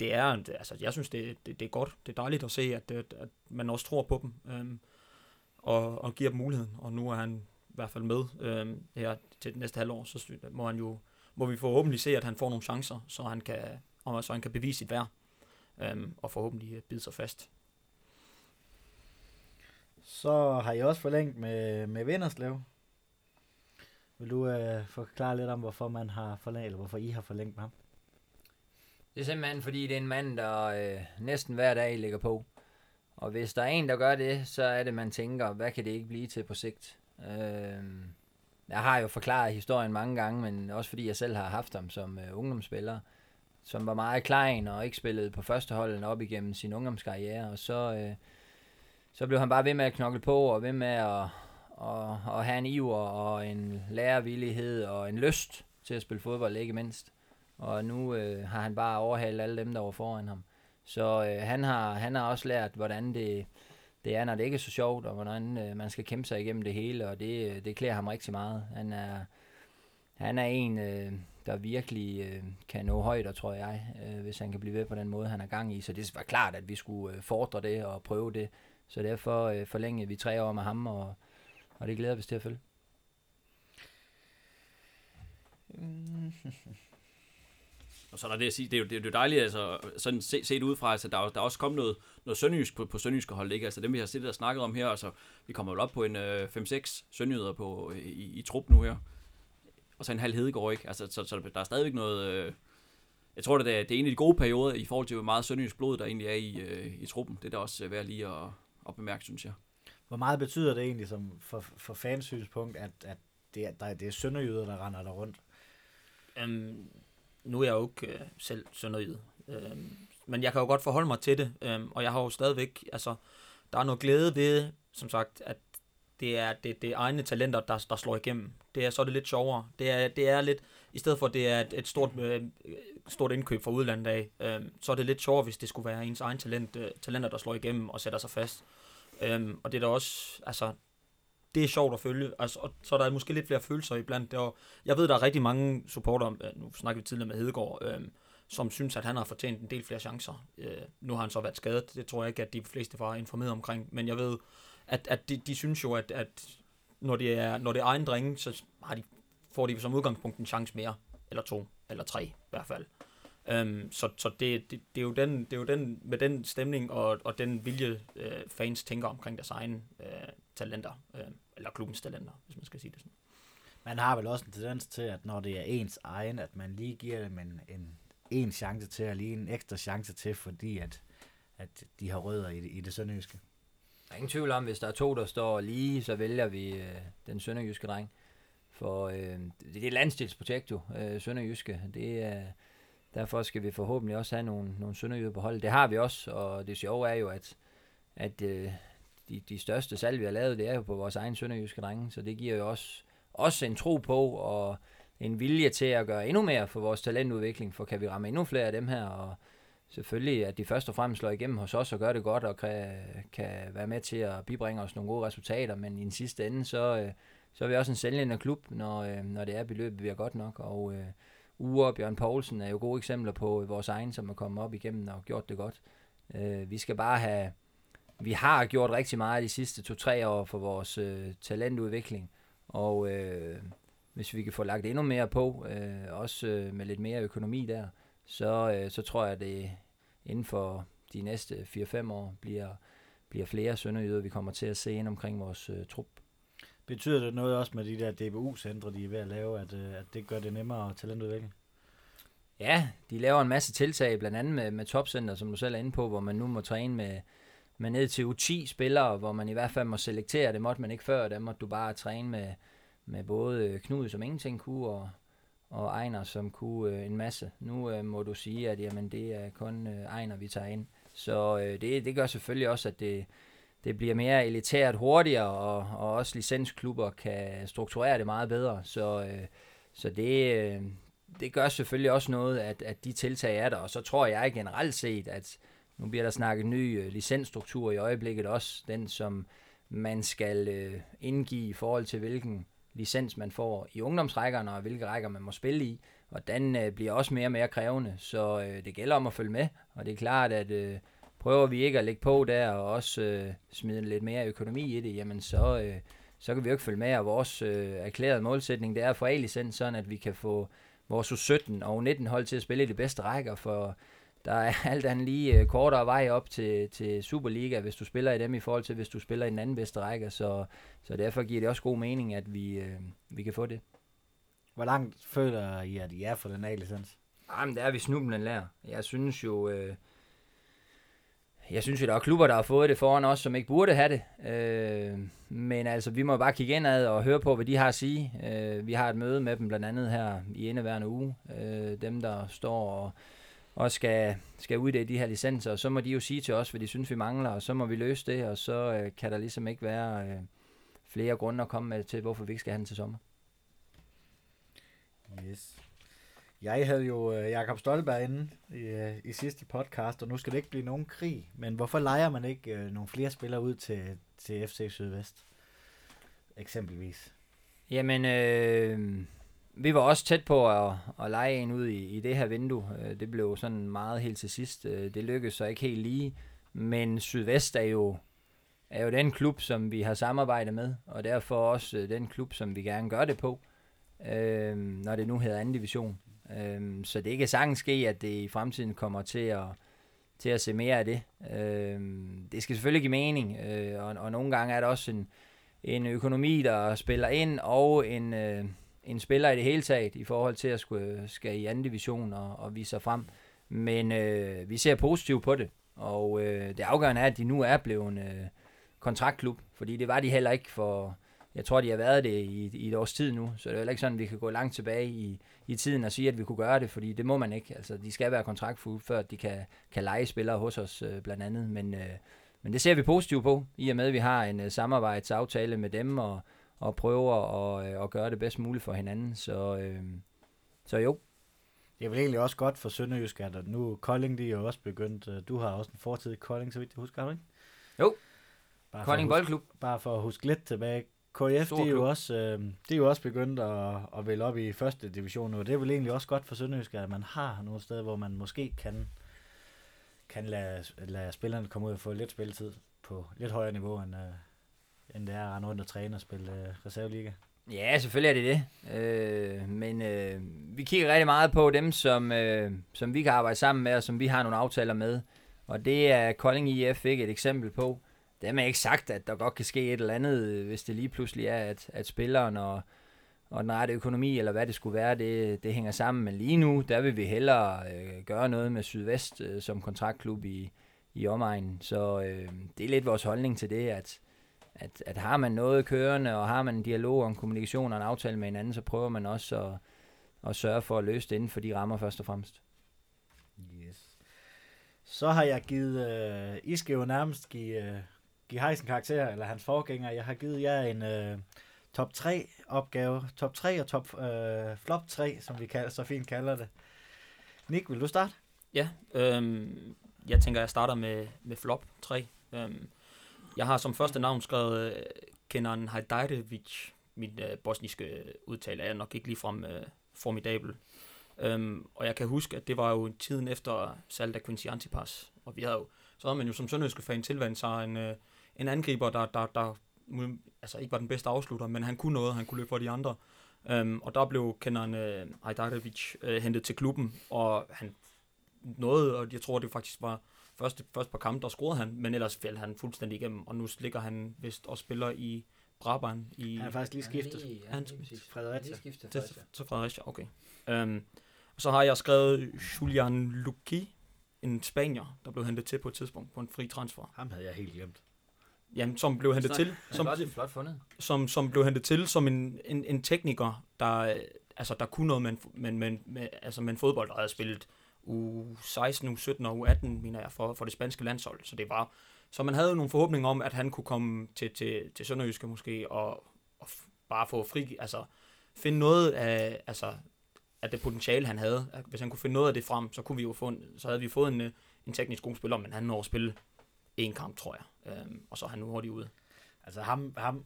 det er, altså jeg synes det, det, det er godt, det er dejligt at se, at, at, at man også tror på dem, øhm, og, og giver dem muligheden, og nu er han hvert fald med øh, her til det næste halvår, så må han jo må vi forhåbentlig se, at han får nogle chancer, så han kan, og så han kan bevise sit værd, øh, og forhåbentlig øh, bide sig fast. Så har I også forlængt med, med Vinderslev. Vil du øh, forklare lidt om, hvorfor man har forlængt, eller hvorfor I har forlængt med ham? Det er simpelthen, fordi det er en mand, der øh, næsten hver dag ligger på. Og hvis der er en, der gør det, så er det, man tænker, hvad kan det ikke blive til på sigt? Øh, jeg har jo forklaret historien mange gange, men også fordi jeg selv har haft ham som øh, ungdomsspiller, som var meget klein og ikke spillede på første holden op igennem sin ungdomskarriere, og så, øh, så blev han bare ved med at knokle på og ved med at, og, og have en iver og en lærervillighed og en lyst til at spille fodbold, ikke mindst. Og nu øh, har han bare overhalet alle dem, der var foran ham. Så øh, han, har, han har også lært, hvordan det, det er, når det ikke er så sjovt, og hvordan øh, man skal kæmpe sig igennem det hele, og det, øh, det klæder ham rigtig meget. Han er, han er en, øh, der virkelig øh, kan nå højder, tror jeg, øh, hvis han kan blive ved på den måde, han er gang i. Så det var klart, at vi skulle øh, fordre det og prøve det. Så derfor øh, forlængede vi tre år med ham, og, og det glæder vi os til at følge. Mm. Og så er der det at sige, det er jo, det er jo dejligt, altså, sådan set, set udefra, altså, der, er, der er også kommet noget, noget sønderjysk på, på sønderjyske hold, ikke? Altså dem, vi har siddet og snakket om her, altså, vi kommer jo op på en øh, 5-6 sønderjyder på, i, i, trup nu her. Og så en halv Hedegaard, ikke? Altså, så, så der er stadigvæk noget... Øh, jeg tror, det er, det er en af de gode perioder i forhold til, hvor meget sønderjysk blod, der egentlig er i, øh, i truppen. Det er da også værd lige at, at bemærke, synes jeg. Hvor meget betyder det egentlig som for, for fansynspunkt, at, at det er, der, det er sønderjyder, der render der rundt? Um, nu er jeg jo ikke øh, selv sønderjyd, øh, men jeg kan jo godt forholde mig til det, øh, og jeg har jo stadigvæk, altså, der er noget glæde ved, som sagt, at det er det, det er egne talenter, der, der slår igennem. Det er så er det lidt sjovere. Det er, det er lidt, i stedet for at det er et, et stort, øh, stort indkøb fra udlandet af, øh, så er det lidt sjovere, hvis det skulle være ens egen talent, øh, talenter, der slår igennem og sætter sig fast. Øh, og det er da også, altså, det er sjovt at følge. Altså, og så er der måske lidt flere følelser iblandt. Og jeg ved, der er rigtig mange supporter, nu snakker vi tidligere med Hedegaard, øh, som synes, at han har fortjent en del flere chancer. Øh, nu har han så været skadet, det tror jeg ikke, at de fleste var informeret omkring, men jeg ved, at, at de, de synes jo, at, at når, det er, når det er egen drenge, så har de, får de som udgangspunkt en chance mere, eller to, eller tre i hvert fald. Um, så så det, det, det, er jo den, det er jo den, med den stemning og, og den vilje, uh, fans tænker omkring deres egne uh, talenter, uh, eller klubbens talenter, hvis man skal sige det sådan. Man har vel også en tendens til, at når det er ens egen, at man lige giver dem en, en, en chance til, og lige en ekstra chance til, fordi at, at de har rødder i, i det sønderjyske. Der er ingen tvivl om, hvis der er to, der står lige, så vælger vi øh, den sønderjyske dreng. For øh, det, det er landstilsprojekt jo, øh, sønderjyske. Det er, derfor skal vi forhåbentlig også have nogle, nogle sønderjyder på holdet. Det har vi også, og det sjove er jo, at, at øh, de, de største salg, vi har lavet, det er jo på vores egen sønderjyske drenge. Så det giver jo også, også en tro på, og en vilje til at gøre endnu mere for vores talentudvikling, for kan vi ramme endnu flere af dem her, og selvfølgelig, at de først og fremmest slår igennem hos os og gør det godt, og kan, kan være med til at bibringe os nogle gode resultater, men i den sidste ende, så, øh, så er vi også en sælgende klub, når, øh, når det er beløbet bliver godt nok, og øh, Ure og Bjørn Poulsen er jo gode eksempler på vores egen, som er kommet op igennem og gjort det godt. Øh, vi skal bare have, vi har gjort rigtig meget de sidste to-tre år for vores øh, talentudvikling, og øh, hvis vi kan få lagt endnu mere på, øh, også øh, med lidt mere økonomi der, så, øh, så tror jeg, at det inden for de næste 4-5 år bliver, bliver flere sønderjyder, vi kommer til at se ind omkring vores øh, trup. Betyder det noget også med de der DBU-centre, de er ved at lave, at, øh, at det gør det nemmere at talentudvikle? Ja, de laver en masse tiltag, blandt andet med, med topcenter, som du selv er inde på, hvor man nu må træne med, med ned til U10 spillere, hvor man i hvert fald må selektere. Det måtte man ikke før, der måtte du bare træne med, med både øh, Knud, som ingenting kunne, og, og Ejner, som kunne øh, en masse. Nu øh, må du sige, at jamen, det er kun øh, Ejner, vi tager ind. Så øh, det, det gør selvfølgelig også, at det, det bliver mere elitært hurtigere, og, og også licensklubber kan strukturere det meget bedre. Så, øh, så det, øh, det gør selvfølgelig også noget, at, at de tiltag er der. Og så tror jeg generelt set, at nu bliver der snakket ny øh, licensstruktur i øjeblikket også, den som man skal øh, indgive i forhold til hvilken licens, man får i ungdomsrækkerne, og hvilke rækker man må spille i. Og den øh, bliver også mere og mere krævende, så øh, det gælder om at følge med. Og det er klart, at øh, prøver vi ikke at lægge på der, og også øh, smide lidt mere økonomi i det, jamen så, øh, så kan vi jo ikke følge med. Og vores øh, erklærede målsætning, det er at få A-licens, sådan at vi kan få vores U17 og U19 hold til at spille i de bedste rækker, for der er alt andet lige øh, kortere vej op til, til Superliga, hvis du spiller i dem, i forhold til, hvis du spiller i den anden bedste række. Så, så derfor giver det også god mening, at vi, øh, vi kan få det. Hvor langt føler I, at I er for den A-licens? Jamen, det er vi snublen lærer. Jeg synes jo... Øh, jeg synes jo, der er klubber, der har fået det foran os, som ikke burde have det. Øh, men altså, vi må bare kigge indad og høre på, hvad de har at sige. Øh, vi har et møde med dem blandt andet her i indeværende uge. Øh, dem, der står og og skal, skal uddele de her licenser, og så må de jo sige til os, hvad de synes, vi mangler, og så må vi løse det, og så øh, kan der ligesom ikke være øh, flere grunde at komme med til, hvorfor vi ikke skal have den til sommer. Yes. Jeg havde jo øh, Jakob Stolberg inde i, øh, i sidste podcast, og nu skal det ikke blive nogen krig, men hvorfor leger man ikke øh, nogle flere spillere ud til, til FC Sydvest? Eksempelvis. Jamen, øh, vi var også tæt på at, at lege en ud i, i det her vindue. Øh, det blev sådan meget helt til sidst. Øh, det lykkedes så ikke helt lige. Men Sydvest er jo, er jo den klub, som vi har samarbejdet med, og derfor også øh, den klub, som vi gerne gør det på, øh, når det nu hedder anden division. Øhm, så det kan sagtens ske, at det i fremtiden kommer til at, til at se mere af det. Øhm, det skal selvfølgelig give mening, øh, og, og nogle gange er der også en, en økonomi, der spiller ind, og en, øh, en spiller i det hele taget, i forhold til at skulle, skal i anden division og, og vise sig frem. Men øh, vi ser positivt på det, og øh, det afgørende er, at de nu er blevet en øh, kontraktklub, fordi det var de heller ikke for, jeg tror, de har været det i, i et års tid nu, så det er heller ikke sådan, at vi kan gå langt tilbage i, i tiden og sige, at vi kunne gøre det, fordi det må man ikke. Altså, de skal være kontraktfulde, før de kan, kan lege spillere hos os øh, blandt andet, men, øh, men det ser vi positivt på, i og med, at vi har en øh, samarbejdsaftale med dem, og, og prøver at, øh, at gøre det bedst muligt for hinanden, så, øh, så jo. Det er vel egentlig også godt for Sønderjysk, at nu Kolding, de er jo også begyndt, øh, du har også en fortid i Kolding, så vidt jeg husker, har du ikke? Jo. Bare Kolding Boldklub. Bare for at huske lidt tilbage. KF, Stor er, jo også, øh, de er jo også begyndt at, at vælge op i første division nu, og det er vel egentlig også godt for Sønderjysk, at man har nogle steder, hvor man måske kan, kan lade, lade spillerne komme ud og få lidt spilletid på lidt højere niveau, end, øh, end det er at rende rundt og træne og spille øh, reserveliga. Ja, selvfølgelig er det det. Øh, men øh, vi kigger rigtig meget på dem, som, øh, som vi kan arbejde sammen med, og som vi har nogle aftaler med. Og det er Kolding IF ikke et eksempel på. Det er ikke sagt, at der godt kan ske et eller andet, øh, hvis det lige pludselig er, at, at spilleren og, og den rette økonomi, eller hvad det skulle være, det, det hænger sammen. Men lige nu, der vil vi hellere øh, gøre noget med Sydvest øh, som kontraktklub i, i omegnen. Så øh, det er lidt vores holdning til det, at at, at har man noget kørende, og har man en dialog og en kommunikation og en aftale med hinanden, så prøver man også at, at sørge for at løse det inden for de rammer først og fremmest. Yes. Så har jeg givet, øh, I skal jo nærmest give, øh, give Heisen karakter, eller hans forgænger. Jeg har givet jer en øh, top 3 opgave. Top 3 og top øh, flop 3, som vi kalder, så fint kalder det. Nick, vil du starte? Ja, øhm, jeg tænker, jeg starter med, med flop 3. Øhm, jeg har som første navn skrevet øh, Kenan Hajdajdevic. Min øh, bosniske udtale er nok ikke ligefrem øh, formidabel. Øhm, og jeg kan huske, at det var jo tiden efter salget af Quincy Antipas. Og vi havde jo, så havde man jo som sønderjyske fan tilvandt sig en, øh, en angriber, der, der, der altså ikke var den bedste afslutter, men han kunne noget, han kunne løbe for de andre. Øhm, og der blev Kenan øh, Hajdajdevic øh, hentet til klubben, og han nåede, og jeg tror, det faktisk var første, første par kampe, der scorede han, men ellers faldt han fuldstændig igennem, og nu ligger han vist og spiller i Brabrand i Han er faktisk lige skiftet. han- Fredericia. skiftet til, til Fredericia, okay. Um, og så har jeg skrevet Julian Luqui, en spanier, der blev hentet til på et tidspunkt på en fri transfer. Ham havde jeg helt glemt. Jamen, som blev hentet til, som, Flot, flot fundet. som, som blev hentet til som en, en, en tekniker, der, altså, der kunne noget med, en, fo- med, med, med, altså, med en fodbold, der havde spillet u 16, u 17 og u 18, mener jeg, for, for det spanske landshold. Så det var, så man havde jo nogle forhåbninger om, at han kunne komme til, til, til Sønderjyske måske, og, og bare få fri, altså finde noget af, altså, af det potentiale, han havde. Hvis han kunne finde noget af det frem, så kunne vi jo få en, så havde vi fået en, øh, en teknisk god spiller, men han når at spille en kamp, tror jeg. Øhm, og så er han nu hurtigt ude. Altså ham, ham,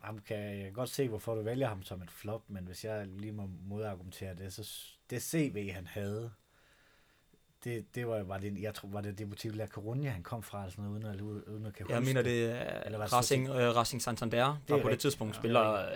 ham kan jeg godt se, hvorfor du vælger ham som et flop, men hvis jeg lige må modargumentere det, så det CV, han havde, det, det var, var det, jeg tror, var det Deportivo La Coruña, han kom fra, eller sådan noget, uden at, uden, at kan Jeg huske mener, det. det Eller er hvad Racing, uh, Racing Santander, der er på det rigtigt. tidspunkt Ja, spiller det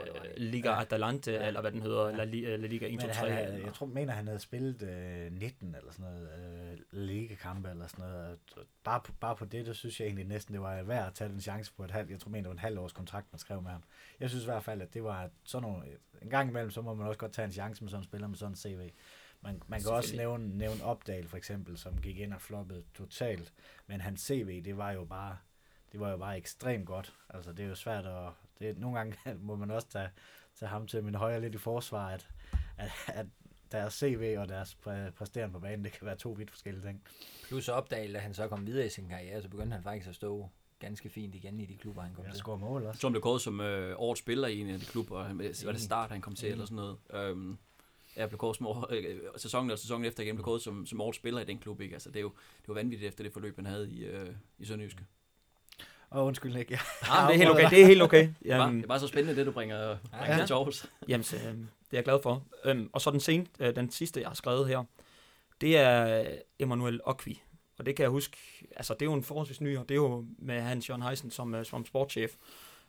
det var det. Liga Ja. Atalante, Ja. eller hvad den hedder, Ja. La, Li- La Liga 1, 2, Men 3. han, havde, eller- jeg tror, mener, han havde spillet øh, 19 eller sådan noget, øh, ligekampe eller sådan noget. Og Bare på, bare på det, der synes jeg egentlig næsten, det var værd at tage den chance på et halvt, jeg tror, mener, det var en halv års kontrakt, man skrev med ham. Jeg synes i hvert fald, at det var sådan nogle, en gang imellem, så må man også godt tage en chance med sådan en spiller med sådan en CV. Man, man kan også nævne, nævne Opdal for eksempel, som gik ind og floppede totalt, men hans CV, det var jo bare, det var jo bare ekstremt godt. Altså, det er jo svært at, det, nogle gange må man også tage, tage ham til min højre lidt i forsvar, at, at, at deres CV og deres præ- præsteren på banen, det kan være to vidt forskellige ting. Plus opdagede, at han så kom videre i sin karriere, så begyndte han faktisk at stå ganske fint igen i de klubber, han kom Jeg til. scorer mål også. Så han blev kåret som øh, årets spiller i en af de klubber. var det start, han kom til, Enig. eller sådan noget. Øhm, jeg blev kåret som år, øh, sæsonen eller sæsonen efter igen blev kåret som, som årets spiller i den klub. Ikke? Altså, det, er jo, det var vanvittigt efter det forløb, han havde i, øh, i Sønderjyske. Og undskyld. Ja. Ah, det er helt okay. Det er helt okay. Det var, Jamen, det var så spændende, det du bringer, bringer Ja. til Torvs. jamen så, øhm, det er jeg glad for. Øhm, og så den, sen, øh, den sidste, jeg har skrevet her, det er Emanuel Okvi. Og det kan jeg huske, altså det er jo en forholdsvis ny, og det er jo med Hans Jørgen Heisen som, øh, som sportschef.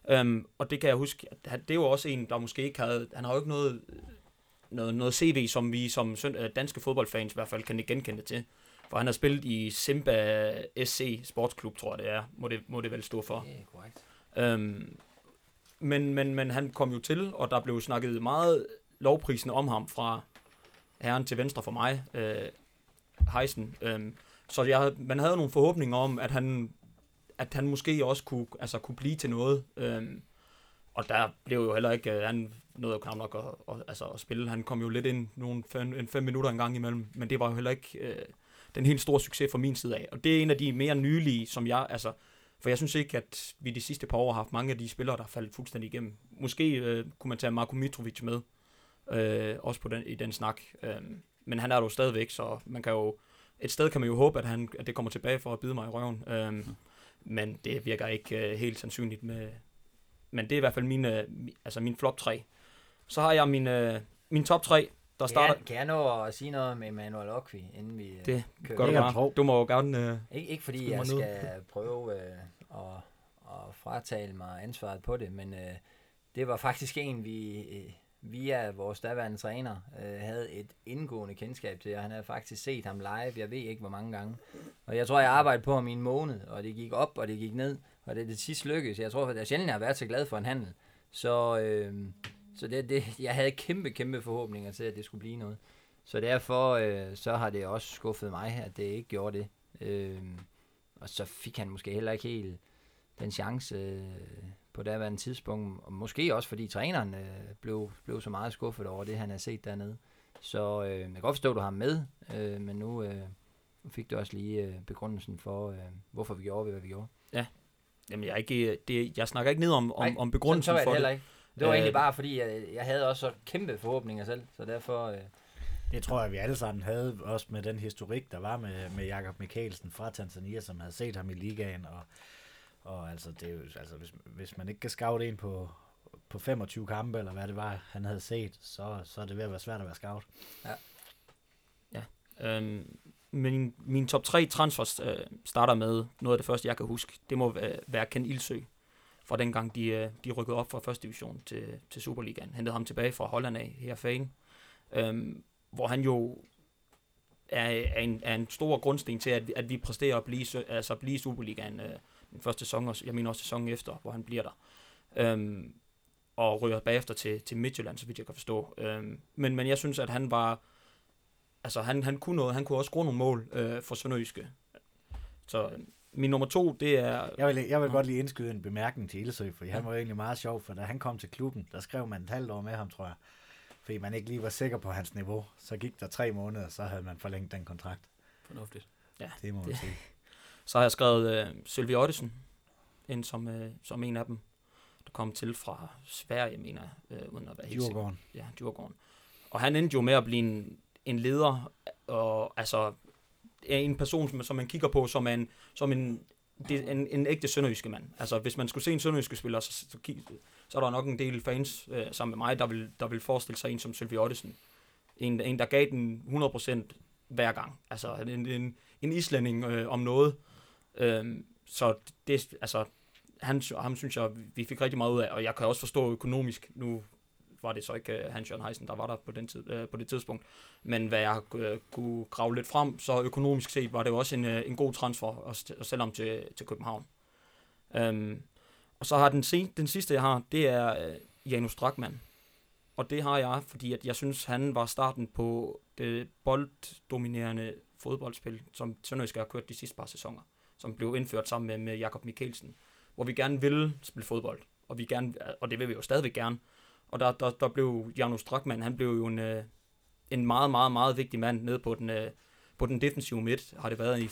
Øhm, og det kan jeg huske, at han- det er jo også en, der måske ikke havde, han har jo ikke noget, noget, noget CV, som vi som øh, danske fodboldfans i hvert fald kan genkende til. For han har spillet i Simba SC Sportsklub, tror jeg det er, må det, må det vel stå for. Er korrekt. Øhm, men, men, men han kom jo til, og der blev snakket meget lovprisende om ham fra herren til venstre for mig, øh, Heisen. Øhm, så jeg, man havde nogle forhåbninger om, at han, at han måske også kunne, altså, kunne blive til noget. Øhm, og der blev jo heller ikke, øh, han nåede jo knap nok at, at, altså, at spille. Han kom jo lidt ind nogle fem, en fem minutter en gang imellem, men det var jo heller ikke øh, den helt store succes fra min side af. Og det er en af de mere nylige, som jeg, altså, for jeg synes ikke, at vi de sidste par år har haft mange af de spillere, der er faldet fuldstændig igennem. Måske øh, kunne man tage Marko Mitrovic med, øh, også på den, i den snak. Øh, men han er jo stadigvæk, så man kan jo, et sted kan man jo håbe, at, han, at det kommer tilbage for at bide mig i røven. Øh, men det virker ikke øh, helt sandsynligt med... Men det er i hvert fald min, øh, altså min flop 3. Så har jeg min, øh, min top 3, der starter... Kan jeg, kan jeg nå at sige noget med Manuel Okvi, inden vi øh, Det kører Gør du bare. Du må jo gerne... Øh, Ikke, ikke fordi jeg mig ned. skal prøve øh, at, at fratale mig ansvaret på det, men øh, det var faktisk en, vi øh, via vores daværende træner øh, havde et indgående kendskab til, og han havde faktisk set ham live, jeg ved ikke hvor mange gange. Og jeg tror, jeg arbejdede på ham i en måned, og det gik op, og det gik ned, og det det sidst lykkedes. Jeg tror, at jeg sjældent har været så glad for en handel. Så, øh, så det, det, jeg havde kæmpe, kæmpe forhåbninger til, at det skulle blive noget. Så derfor øh, så har det også skuffet mig, at det ikke gjorde det. Øh, og så fik han måske heller ikke helt den chance øh, på daværende tidspunkt. Og måske også fordi træneren øh, blev, blev så meget skuffet over det, han havde set dernede. Så øh, jeg kan godt forstå, at du har ham med, øh, men nu øh, fik du også lige øh, begrundelsen for, øh, hvorfor vi gjorde, hvad vi gjorde. Ja, jamen, jeg, er ikke, det, jeg snakker ikke ned om, om, Nej, om så, begrundelsen så var jeg for det ikke. Det var Øh, egentlig bare fordi, jeg, jeg havde også så kæmpe forhåbninger selv, så derfor... Øh, Det tror jeg, vi alle sammen havde, også med den historik, der var med, med Jakob Mikkelsen fra Tanzania, som havde set ham i ligaen. Og, og altså, det er jo, altså hvis, hvis man ikke kan scout en på, på 25 kampe, eller hvad det var, han havde set, så, så er det ved at være svært at være scout. Øhm, min, min top 3 transfers øh, starter med noget af det første, jeg kan huske. Det må være, være Ken Ilsø, fra dengang de, øh, de rykkede op fra første division til, til Superligaen. Hentede ham tilbage fra Holland af, her fan, Øhm, hvor han jo er, er, en, er en stor grundsten til, at, at vi præsterer at blive, altså blive Superligaen øh, den første sæson, og jeg mener også sæsonen efter, hvor han bliver der. Øhm, og ryger bagefter til, til Midtjylland, så vidt jeg kan forstå. Øhm, men, men jeg synes, at han var altså han, han kunne noget, han kunne også score nogle mål øh, for Sønderjyske. Så øh, min nummer to, det er... Jeg vil, jeg vil godt lige indskyde en bemærkning til Ilsø, for han var jo egentlig meget sjov, for da han kom til klubben, der skrev man et halvt år med ham, tror jeg. Fordi man ikke lige var sikker på hans niveau. Så gik der tre måneder, så havde man forlænget den kontrakt. Fornuftigt. Det må man Det- sige. Så har jeg skrevet øh, Sylvie Ottesen ind som, øh, som en af dem, der kom til fra Sverige, mener jeg, øh, uden at være helt sikker. Ja, Djurgården. Og han endte jo med at blive en, en leder, og altså en person, som, som man kigger på som en, som en, det, en, en ægte sønderjyske mand. Altså, hvis man skulle se en sønderjyske spiller, så, så, kig- så er der nok en del fans øh, sammen med mig, der vil, der vil forestille sig en som Sylvie Ottesen. En, en der gav den 100% hver gang. Altså, en, en, en islænding øh, om noget. Øh, så det, altså, han, ham synes jeg, vi fik rigtig meget ud af, og jeg kan også forstå økonomisk, nu var det så ikke uh, Hans Jørgen Heisen, der var der på, den tid, øh, på det tidspunkt, men hvad jeg øh, kunne grave lidt frem, så økonomisk set var det jo også en, øh, en god transfer, og, at sælge til, til København. Øhm, og så har den, se, den sidste, jeg har, det er øh, Janus Drakman. Og det har jeg, fordi at jeg synes, han var starten på det bolddominerende fodboldspil, som Sønderjysk har kørt de sidste par sæsoner, som blev indført sammen med, med Jakob Mikkelsen, hvor vi gerne ville spille fodbold, og, vi gerne, og det vil vi jo stadigvæk gerne. Og der, der, der blev Janus Drakman, han blev jo en, øh, en meget, meget, meget vigtig mand nede på den, øh, på den defensive midt, har det været i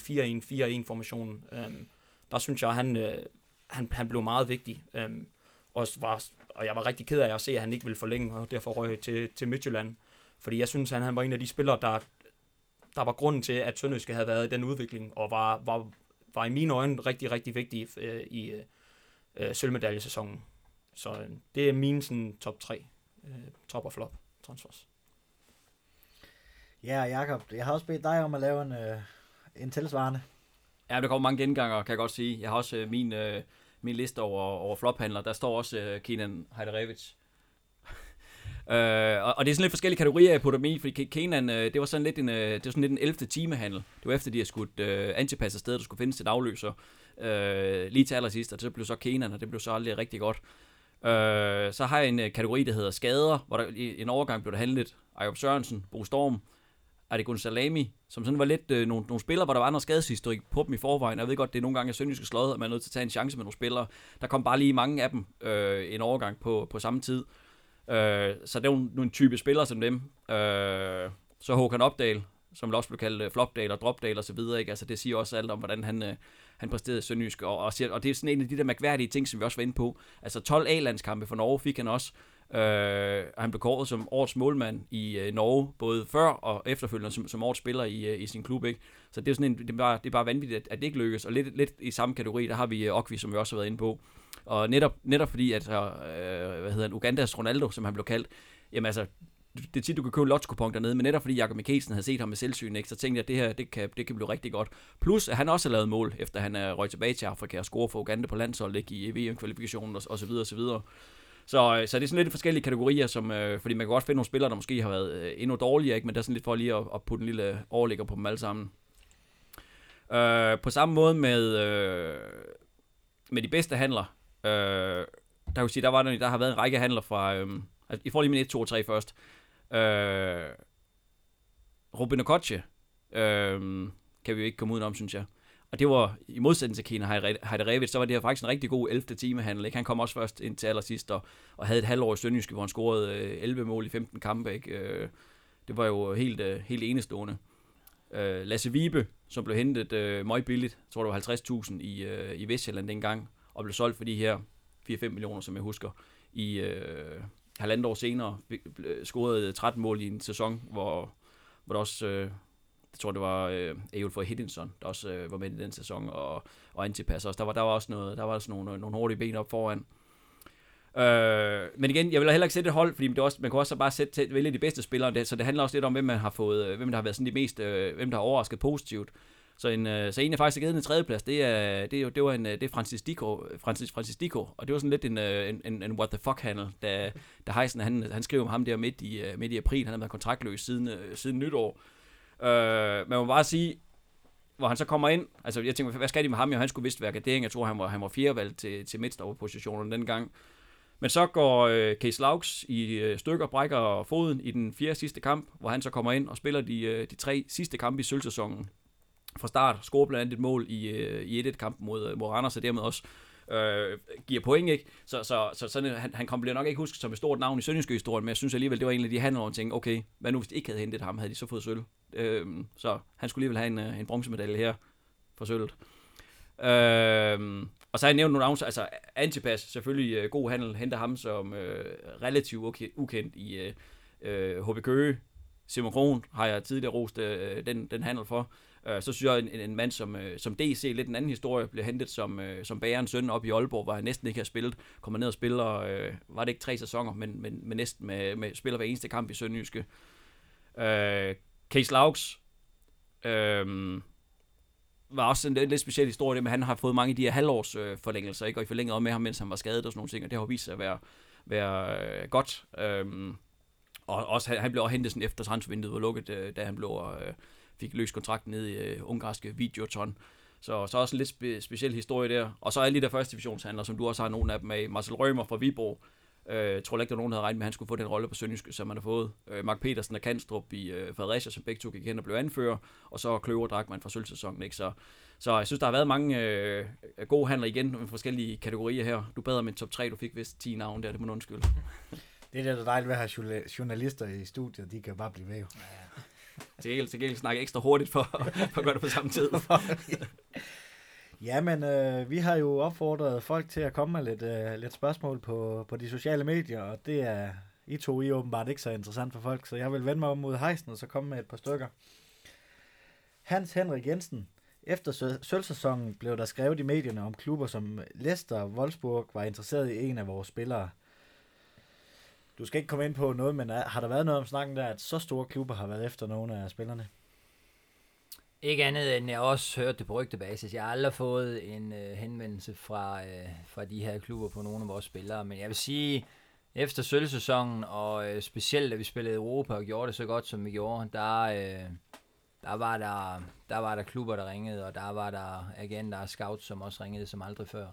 4-1-4-1 formationen. Øhm, der synes jeg, han, øh, han, han blev meget vigtig. Øhm, og, var, og jeg var rigtig ked af at se, at han ikke ville forlænge, og derfor røg til, til Midtjylland. Fordi jeg synes, han, han var en af de spillere, der, der var grunden til, at Sønderjyske havde været i den udvikling, og var, var, var i mine øjne rigtig, rigtig vigtig øh, i øh, øh, sølvmedaljesæsonen. Så øh, det er mine sådan, top 3, øh, top og flop transfers. Ja, Jakob, jeg har også bedt dig om at lave en, øh, en tilsvarende. Ja, der kommer mange genganger, kan jeg godt sige. Jeg har også øh, min, øh, min liste over, over flophandler. Der står også øh, Kenan Hajdarevic. Øh, og, og, det er sådan lidt forskellige kategorier, jeg putter dem i, fordi Kenan, øh, det var sådan lidt en, øh, det var sådan lidt en 11. timehandel. Det var efter, de har skudt øh, antipass afsted, der skulle findes et afløser øh, lige til allersidst, og det blev så Kenan, og det blev så aldrig rigtig godt. Øh, så har jeg en øh, kategori, der hedder skader, hvor der i en overgang blev der handlet Ayob Sørensen, Bo Storm, Adegun Salami, som sådan var lidt øh, nogle, nogle spillere, hvor der var noget skadeshistorik på dem i forvejen. Jeg ved godt, det er nogle gange sønderjyske slået, at man er nødt til at tage en chance med nogle spillere. Der kom bare lige mange af dem øh, en overgang på, på samme tid. Øh, så det er jo nogle type spillere som dem. Øh, så Håkan Opdal, som også blev kaldt øh, Flopdal og dropdale og så videre. Ikke? Altså, det siger også alt om, hvordan han, øh, han præsterede i Sønderjysk. Og, og, og, det er sådan en af de der mærkværdige ting, som vi også var inde på. Altså 12 A-landskampe for Norge fik han også. Øh, han blev kåret som årets målmand i øh, Norge, både før og efterfølgende som, som årets spiller i, øh, i sin klub. Ikke? Så det er, sådan en, det, er bare, det er bare vanvittigt, at, at det ikke lykkes. Og lidt, lidt i samme kategori, der har vi øh, Okvi, som vi også har været inde på. Og netop, netop fordi, at øh, hvad hedder han, Ugandas Ronaldo, som han blev kaldt, jamen altså, det er tit, du kan købe en lotto dernede, men netop fordi Jakob Mikkelsen havde set ham med selvsyn, ikke, så tænkte jeg, at det her det kan, det kan blive rigtig godt. Plus, at han også har lavet mål, efter han er røget tilbage til Afrika og scoret for Uganda på landsholdet ikke, i VM-kvalifikationen og, og så videre og så videre. Så, øh, så det er sådan lidt forskellige kategorier, som, øh, fordi man kan godt finde nogle spillere, der måske har været øh, endnu dårligere, ikke? men der er sådan lidt for lige at, at putte en lille overligger på dem alle sammen. Øh, på samme måde med, øh, med de bedste handler, øh, der, kan sige, der, var der, der har været en række handler fra, øh, altså, I får lige min 1, 2 og 3 først. Øh, Robin Okoche, øh, kan vi jo ikke komme udenom, synes jeg. Og det var, i modsætning til Kina Heiderevic, så var det her faktisk en rigtig god 11. timehandel. Ikke? Han kom også først ind til allersidst og, og havde et halvår i Sønderjyske, hvor han scorede øh, 11 mål i 15 kampe. Ikke? Øh, det var jo helt, øh, helt enestående. Øh, Lasse Vibe, som blev hentet øh, meget billigt, jeg tror det var 50.000 i, øh, i Vestjylland dengang, og blev solgt for de her 4-5 millioner, som jeg husker, i øh, halvandet år senere, scorede 13 mål i en sæson, hvor, hvor der også... Øh, jeg tror, det var øh, for Hiddinson, der også øh, var med i den sæson, og, og Antipas også. Der var, der var også, noget, der var også nogle, øh, nogle hurtige ben op foran. Øh, men igen, jeg vil heller ikke sætte et hold, fordi det også, man kan også bare sætte, til, vælge de bedste spillere, det, så det handler også lidt om, hvem man har fået, øh, hvem der har været sådan de mest, øh, hvem der har overrasket positivt. Så en, øh, så en, jeg faktisk har givet en tredjeplads, det er, det er, det var en, øh, det er Francis Dico, Francis, Francis Dico, og det var sådan lidt en, øh, en, en, en what the fuck handel, da, da Heisen, han, han skrev om ham der midt i, øh, midt i april, han har været kontraktløs siden, siden nytår, Øh, man må bare sige, hvor han så kommer ind, altså jeg tænker, hvad skal de med ham? Jo, han skulle vist være gardering, jeg tror, han var, han var fjerdevalg til, til midtstopperpositionen dengang. Men så går øh, Case Laux i øh, stykker, brækker foden i den fjerde sidste kamp, hvor han så kommer ind og spiller de, øh, de tre sidste kampe i sølvsæsonen. Fra start scorer blandt andet et mål i, øh, i 1-1-kampen mod, øh, mod Randers, og dermed også øh, giver point, ikke? Så, så, så sådan, han, han kom, bliver nok ikke huske som et stort navn i Sønderjyske historien, men jeg synes alligevel, det var en af de handler, hvor man tænkte, okay, hvad nu hvis de ikke havde hentet ham, havde de så fået sølv? Øh, så han skulle alligevel have en, øh, en bronzemedalje her for sølvet. Øh, og så har jeg nævnt nogle navne, altså Antipas, selvfølgelig øh, god handel, henter ham som øh, relativt okay, ukendt i øh, øh HB Køge. Simon Kron har jeg tidligere rost øh, den, den handel for. Øh, så synes jeg, en, en mand som, øh, som DC, lidt en anden historie, blev hentet som, øh, som bærens søn op i Aalborg, hvor han næsten ikke har spillet. Kommer ned og spiller, øh, var det ikke tre sæsoner, men, men, men næsten med, med spiller hver eneste kamp i Sønderjyske. Øh, Case Laux, øh, var også en, en lidt speciel historie, men han har fået mange af de her halvårs øh, forlængelser, ikke? og i forlænget om med ham, mens han var skadet og sådan nogle ting, og det har vist sig at være, være øh, godt. Øh, og også, han, han blev også hentet sådan efter transfervinduet var lukket, øh, da han blev, øh, fik løst kontrakten ned i øh, ungarske Videoton. Så, så også en lidt spe, speciel historie der. Og så alle de der første divisionshandler, som du også har nogle af dem af. Marcel Rømer fra Viborg. Øh, jeg tror ikke, der var nogen, der havde regnet med, at han skulle få den rolle på Sønderjyske, som han har fået. Øh, Mark Petersen og Kanstrup i øh, Fredericia, som begge to gik hen og blev anfører. Og så Kløver Drakman fra sølvsæsonen. Ikke? Så, så jeg synes, der har været mange øh, gode handler igen med forskellige kategorier her. Du bad om en top 3, du fik vist 10 navn der, det må du undskylde. Det er det, der dejligt ved at have journalister i studiet, de kan bare blive ved. Til gengæld, til gengæld snakke ekstra hurtigt for, for at gøre det på samme tid. ja, men øh, vi har jo opfordret folk til at komme med lidt, øh, lidt spørgsmål på, på de sociale medier, og det er I to I åbenbart ikke så interessant for folk, så jeg vil vende mig om mod hejsen og så komme med et par stykker. Hans Henrik Jensen. Efter sølvsæsonen blev der skrevet i medierne om klubber som Leicester og Wolfsburg var interesseret i en af vores spillere – du skal ikke komme ind på noget, men er, har der været noget om snakken der, at så store klubber har været efter nogle af spillerne? Ikke andet end jeg også hørte det på rygtebasis. Jeg har aldrig fået en øh, henvendelse fra, øh, fra de her klubber på nogle af vores spillere, men jeg vil sige, efter sølvsæsonen, og øh, specielt da vi spillede Europa og gjorde det så godt, som vi gjorde, der, øh, der, var der, der var der klubber, der ringede, og der var der agenter og scouts, som også ringede som aldrig før.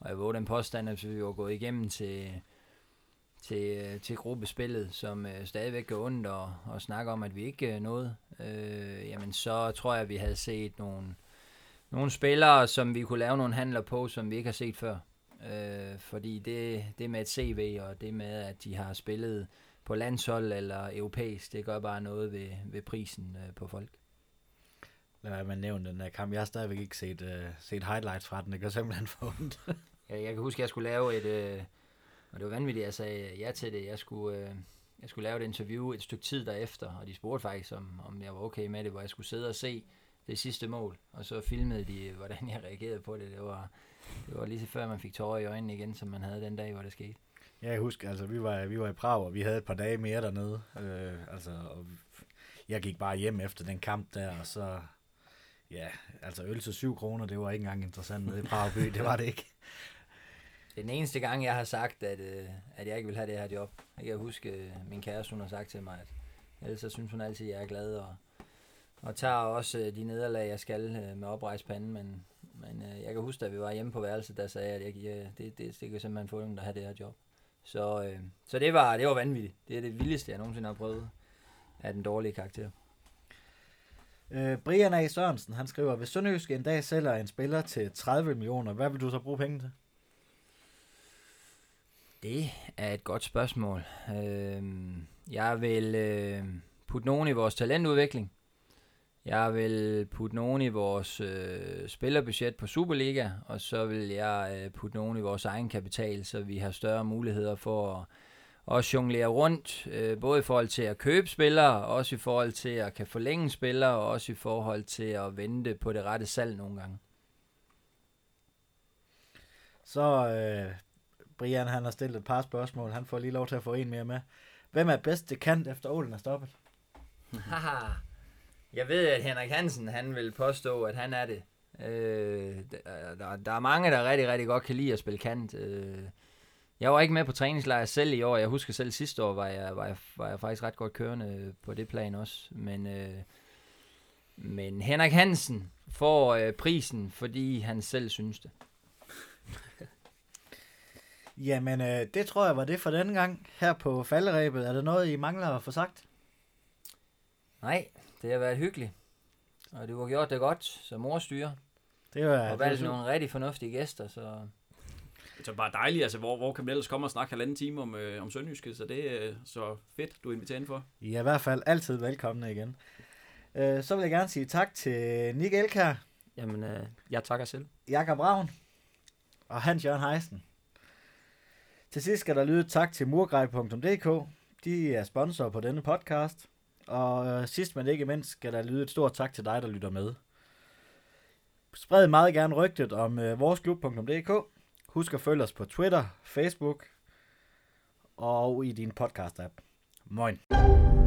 Og jeg vågede den påstand, at vi var gået igennem til, til, øh, til gruppespillet, som øh, stadigvæk gør ondt og, og snakker om, at vi ikke øh, nåede, øh, jamen så tror jeg, at vi havde set nogle, nogle spillere, som vi kunne lave nogle handler på, som vi ikke har set før. Øh, fordi det, det med et CV, og det med, at de har spillet på landshold eller europæisk, det gør bare noget ved, ved prisen øh, på folk. Lad være med at nævne den der kamp. Jeg har stadigvæk ikke set, uh, set highlights fra den. Det gør simpelthen for ondt. jeg, jeg kan huske, at jeg skulle lave et... Øh, og det var vanvittigt, at jeg sagde ja til det. Jeg skulle, øh, jeg skulle lave et interview et stykke tid derefter, og de spurgte faktisk, om, om jeg var okay med det, hvor jeg skulle sidde og se det sidste mål. Og så filmede de, hvordan jeg reagerede på det. Det var, det var lige så før, man fik tårer i øjnene igen, som man havde den dag, hvor det skete. Ja, jeg husker, altså vi var, vi var i Prag, og vi havde et par dage mere dernede. Øh, altså, og jeg gik bare hjem efter den kamp der, og så... Ja, altså øl til 7 kroner, det var ikke engang interessant nede i Prag by, det var det ikke. Det er den eneste gang, jeg har sagt, at, øh, at jeg ikke vil have det her job. Jeg kan huske, øh, min kæreste hun har sagt til mig, at ellers så synes hun altid, at jeg er glad, og, og tager også øh, de nederlag, jeg skal øh, med oprejst panden, men, men øh, jeg kan huske, at vi var hjemme på værelset, der sagde, at jeg, at øh, det, det, det kan simpelthen få dem, der har det her job. Så, øh, så det, var, det var vanvittigt. Det er det vildeste, jeg nogensinde har prøvet af den dårlige karakter. Øh, Brian A. Sørensen, han skriver, hvis Sønderjysk en dag sælger en spiller til 30 millioner, hvad vil du så bruge penge til? Det er et godt spørgsmål. Øh, jeg vil øh, putte nogen i vores talentudvikling. Jeg vil putte nogen i vores øh, spillerbudget på Superliga, og så vil jeg øh, putte nogen i vores egen kapital, så vi har større muligheder for at også jonglere rundt, øh, både i forhold til at købe spillere, også i forhold til at kan forlænge spillere, og også i forhold til at vente på det rette salg nogle gange. Så øh, Brian, han har stillet et par spørgsmål. Han får lige lov til at få en mere med. Hvem er bedst til kant efter Ålen er stoppet? Jeg ved, at Henrik Hansen, han vil påstå, at han er det. Øh, der, der er mange, der rigtig, rigtig godt kan lide at spille kant. Øh, jeg var ikke med på træningslejr selv i år. Jeg husker selv sidste år, var jeg, var jeg, var jeg faktisk ret godt kørende på det plan også. Men, øh, men Henrik Hansen får øh, prisen, fordi han selv synes det. Jamen, øh, det tror jeg var det for denne gang her på falderæbet. Er der noget, I mangler at få sagt? Nej, det har været hyggeligt. Og du har gjort det godt som morstyre. Det var, og valgt nogle rigtig fornuftige gæster, så... Det er bare dejligt, altså hvor, hvor kan man ellers komme og snakke halvanden time om, øh, om Sønderjyske, så det er øh, så fedt, du er inviteret for. I er i hvert fald altid velkomne igen. Øh, så vil jeg gerne sige tak til Nick Elkær. Jamen, øh, jeg takker selv. Jakob Ravn og Hans Jørgen Heisen. Til sidst skal der lyde tak til murgrej.dk. De er sponsor på denne podcast. Og øh, sidst men ikke mindst skal der lyde et stort tak til dig, der lytter med. Spred meget gerne rygtet om øh, voresklub.dk. Husk at følge os på Twitter, Facebook og i din podcast-app. Moin.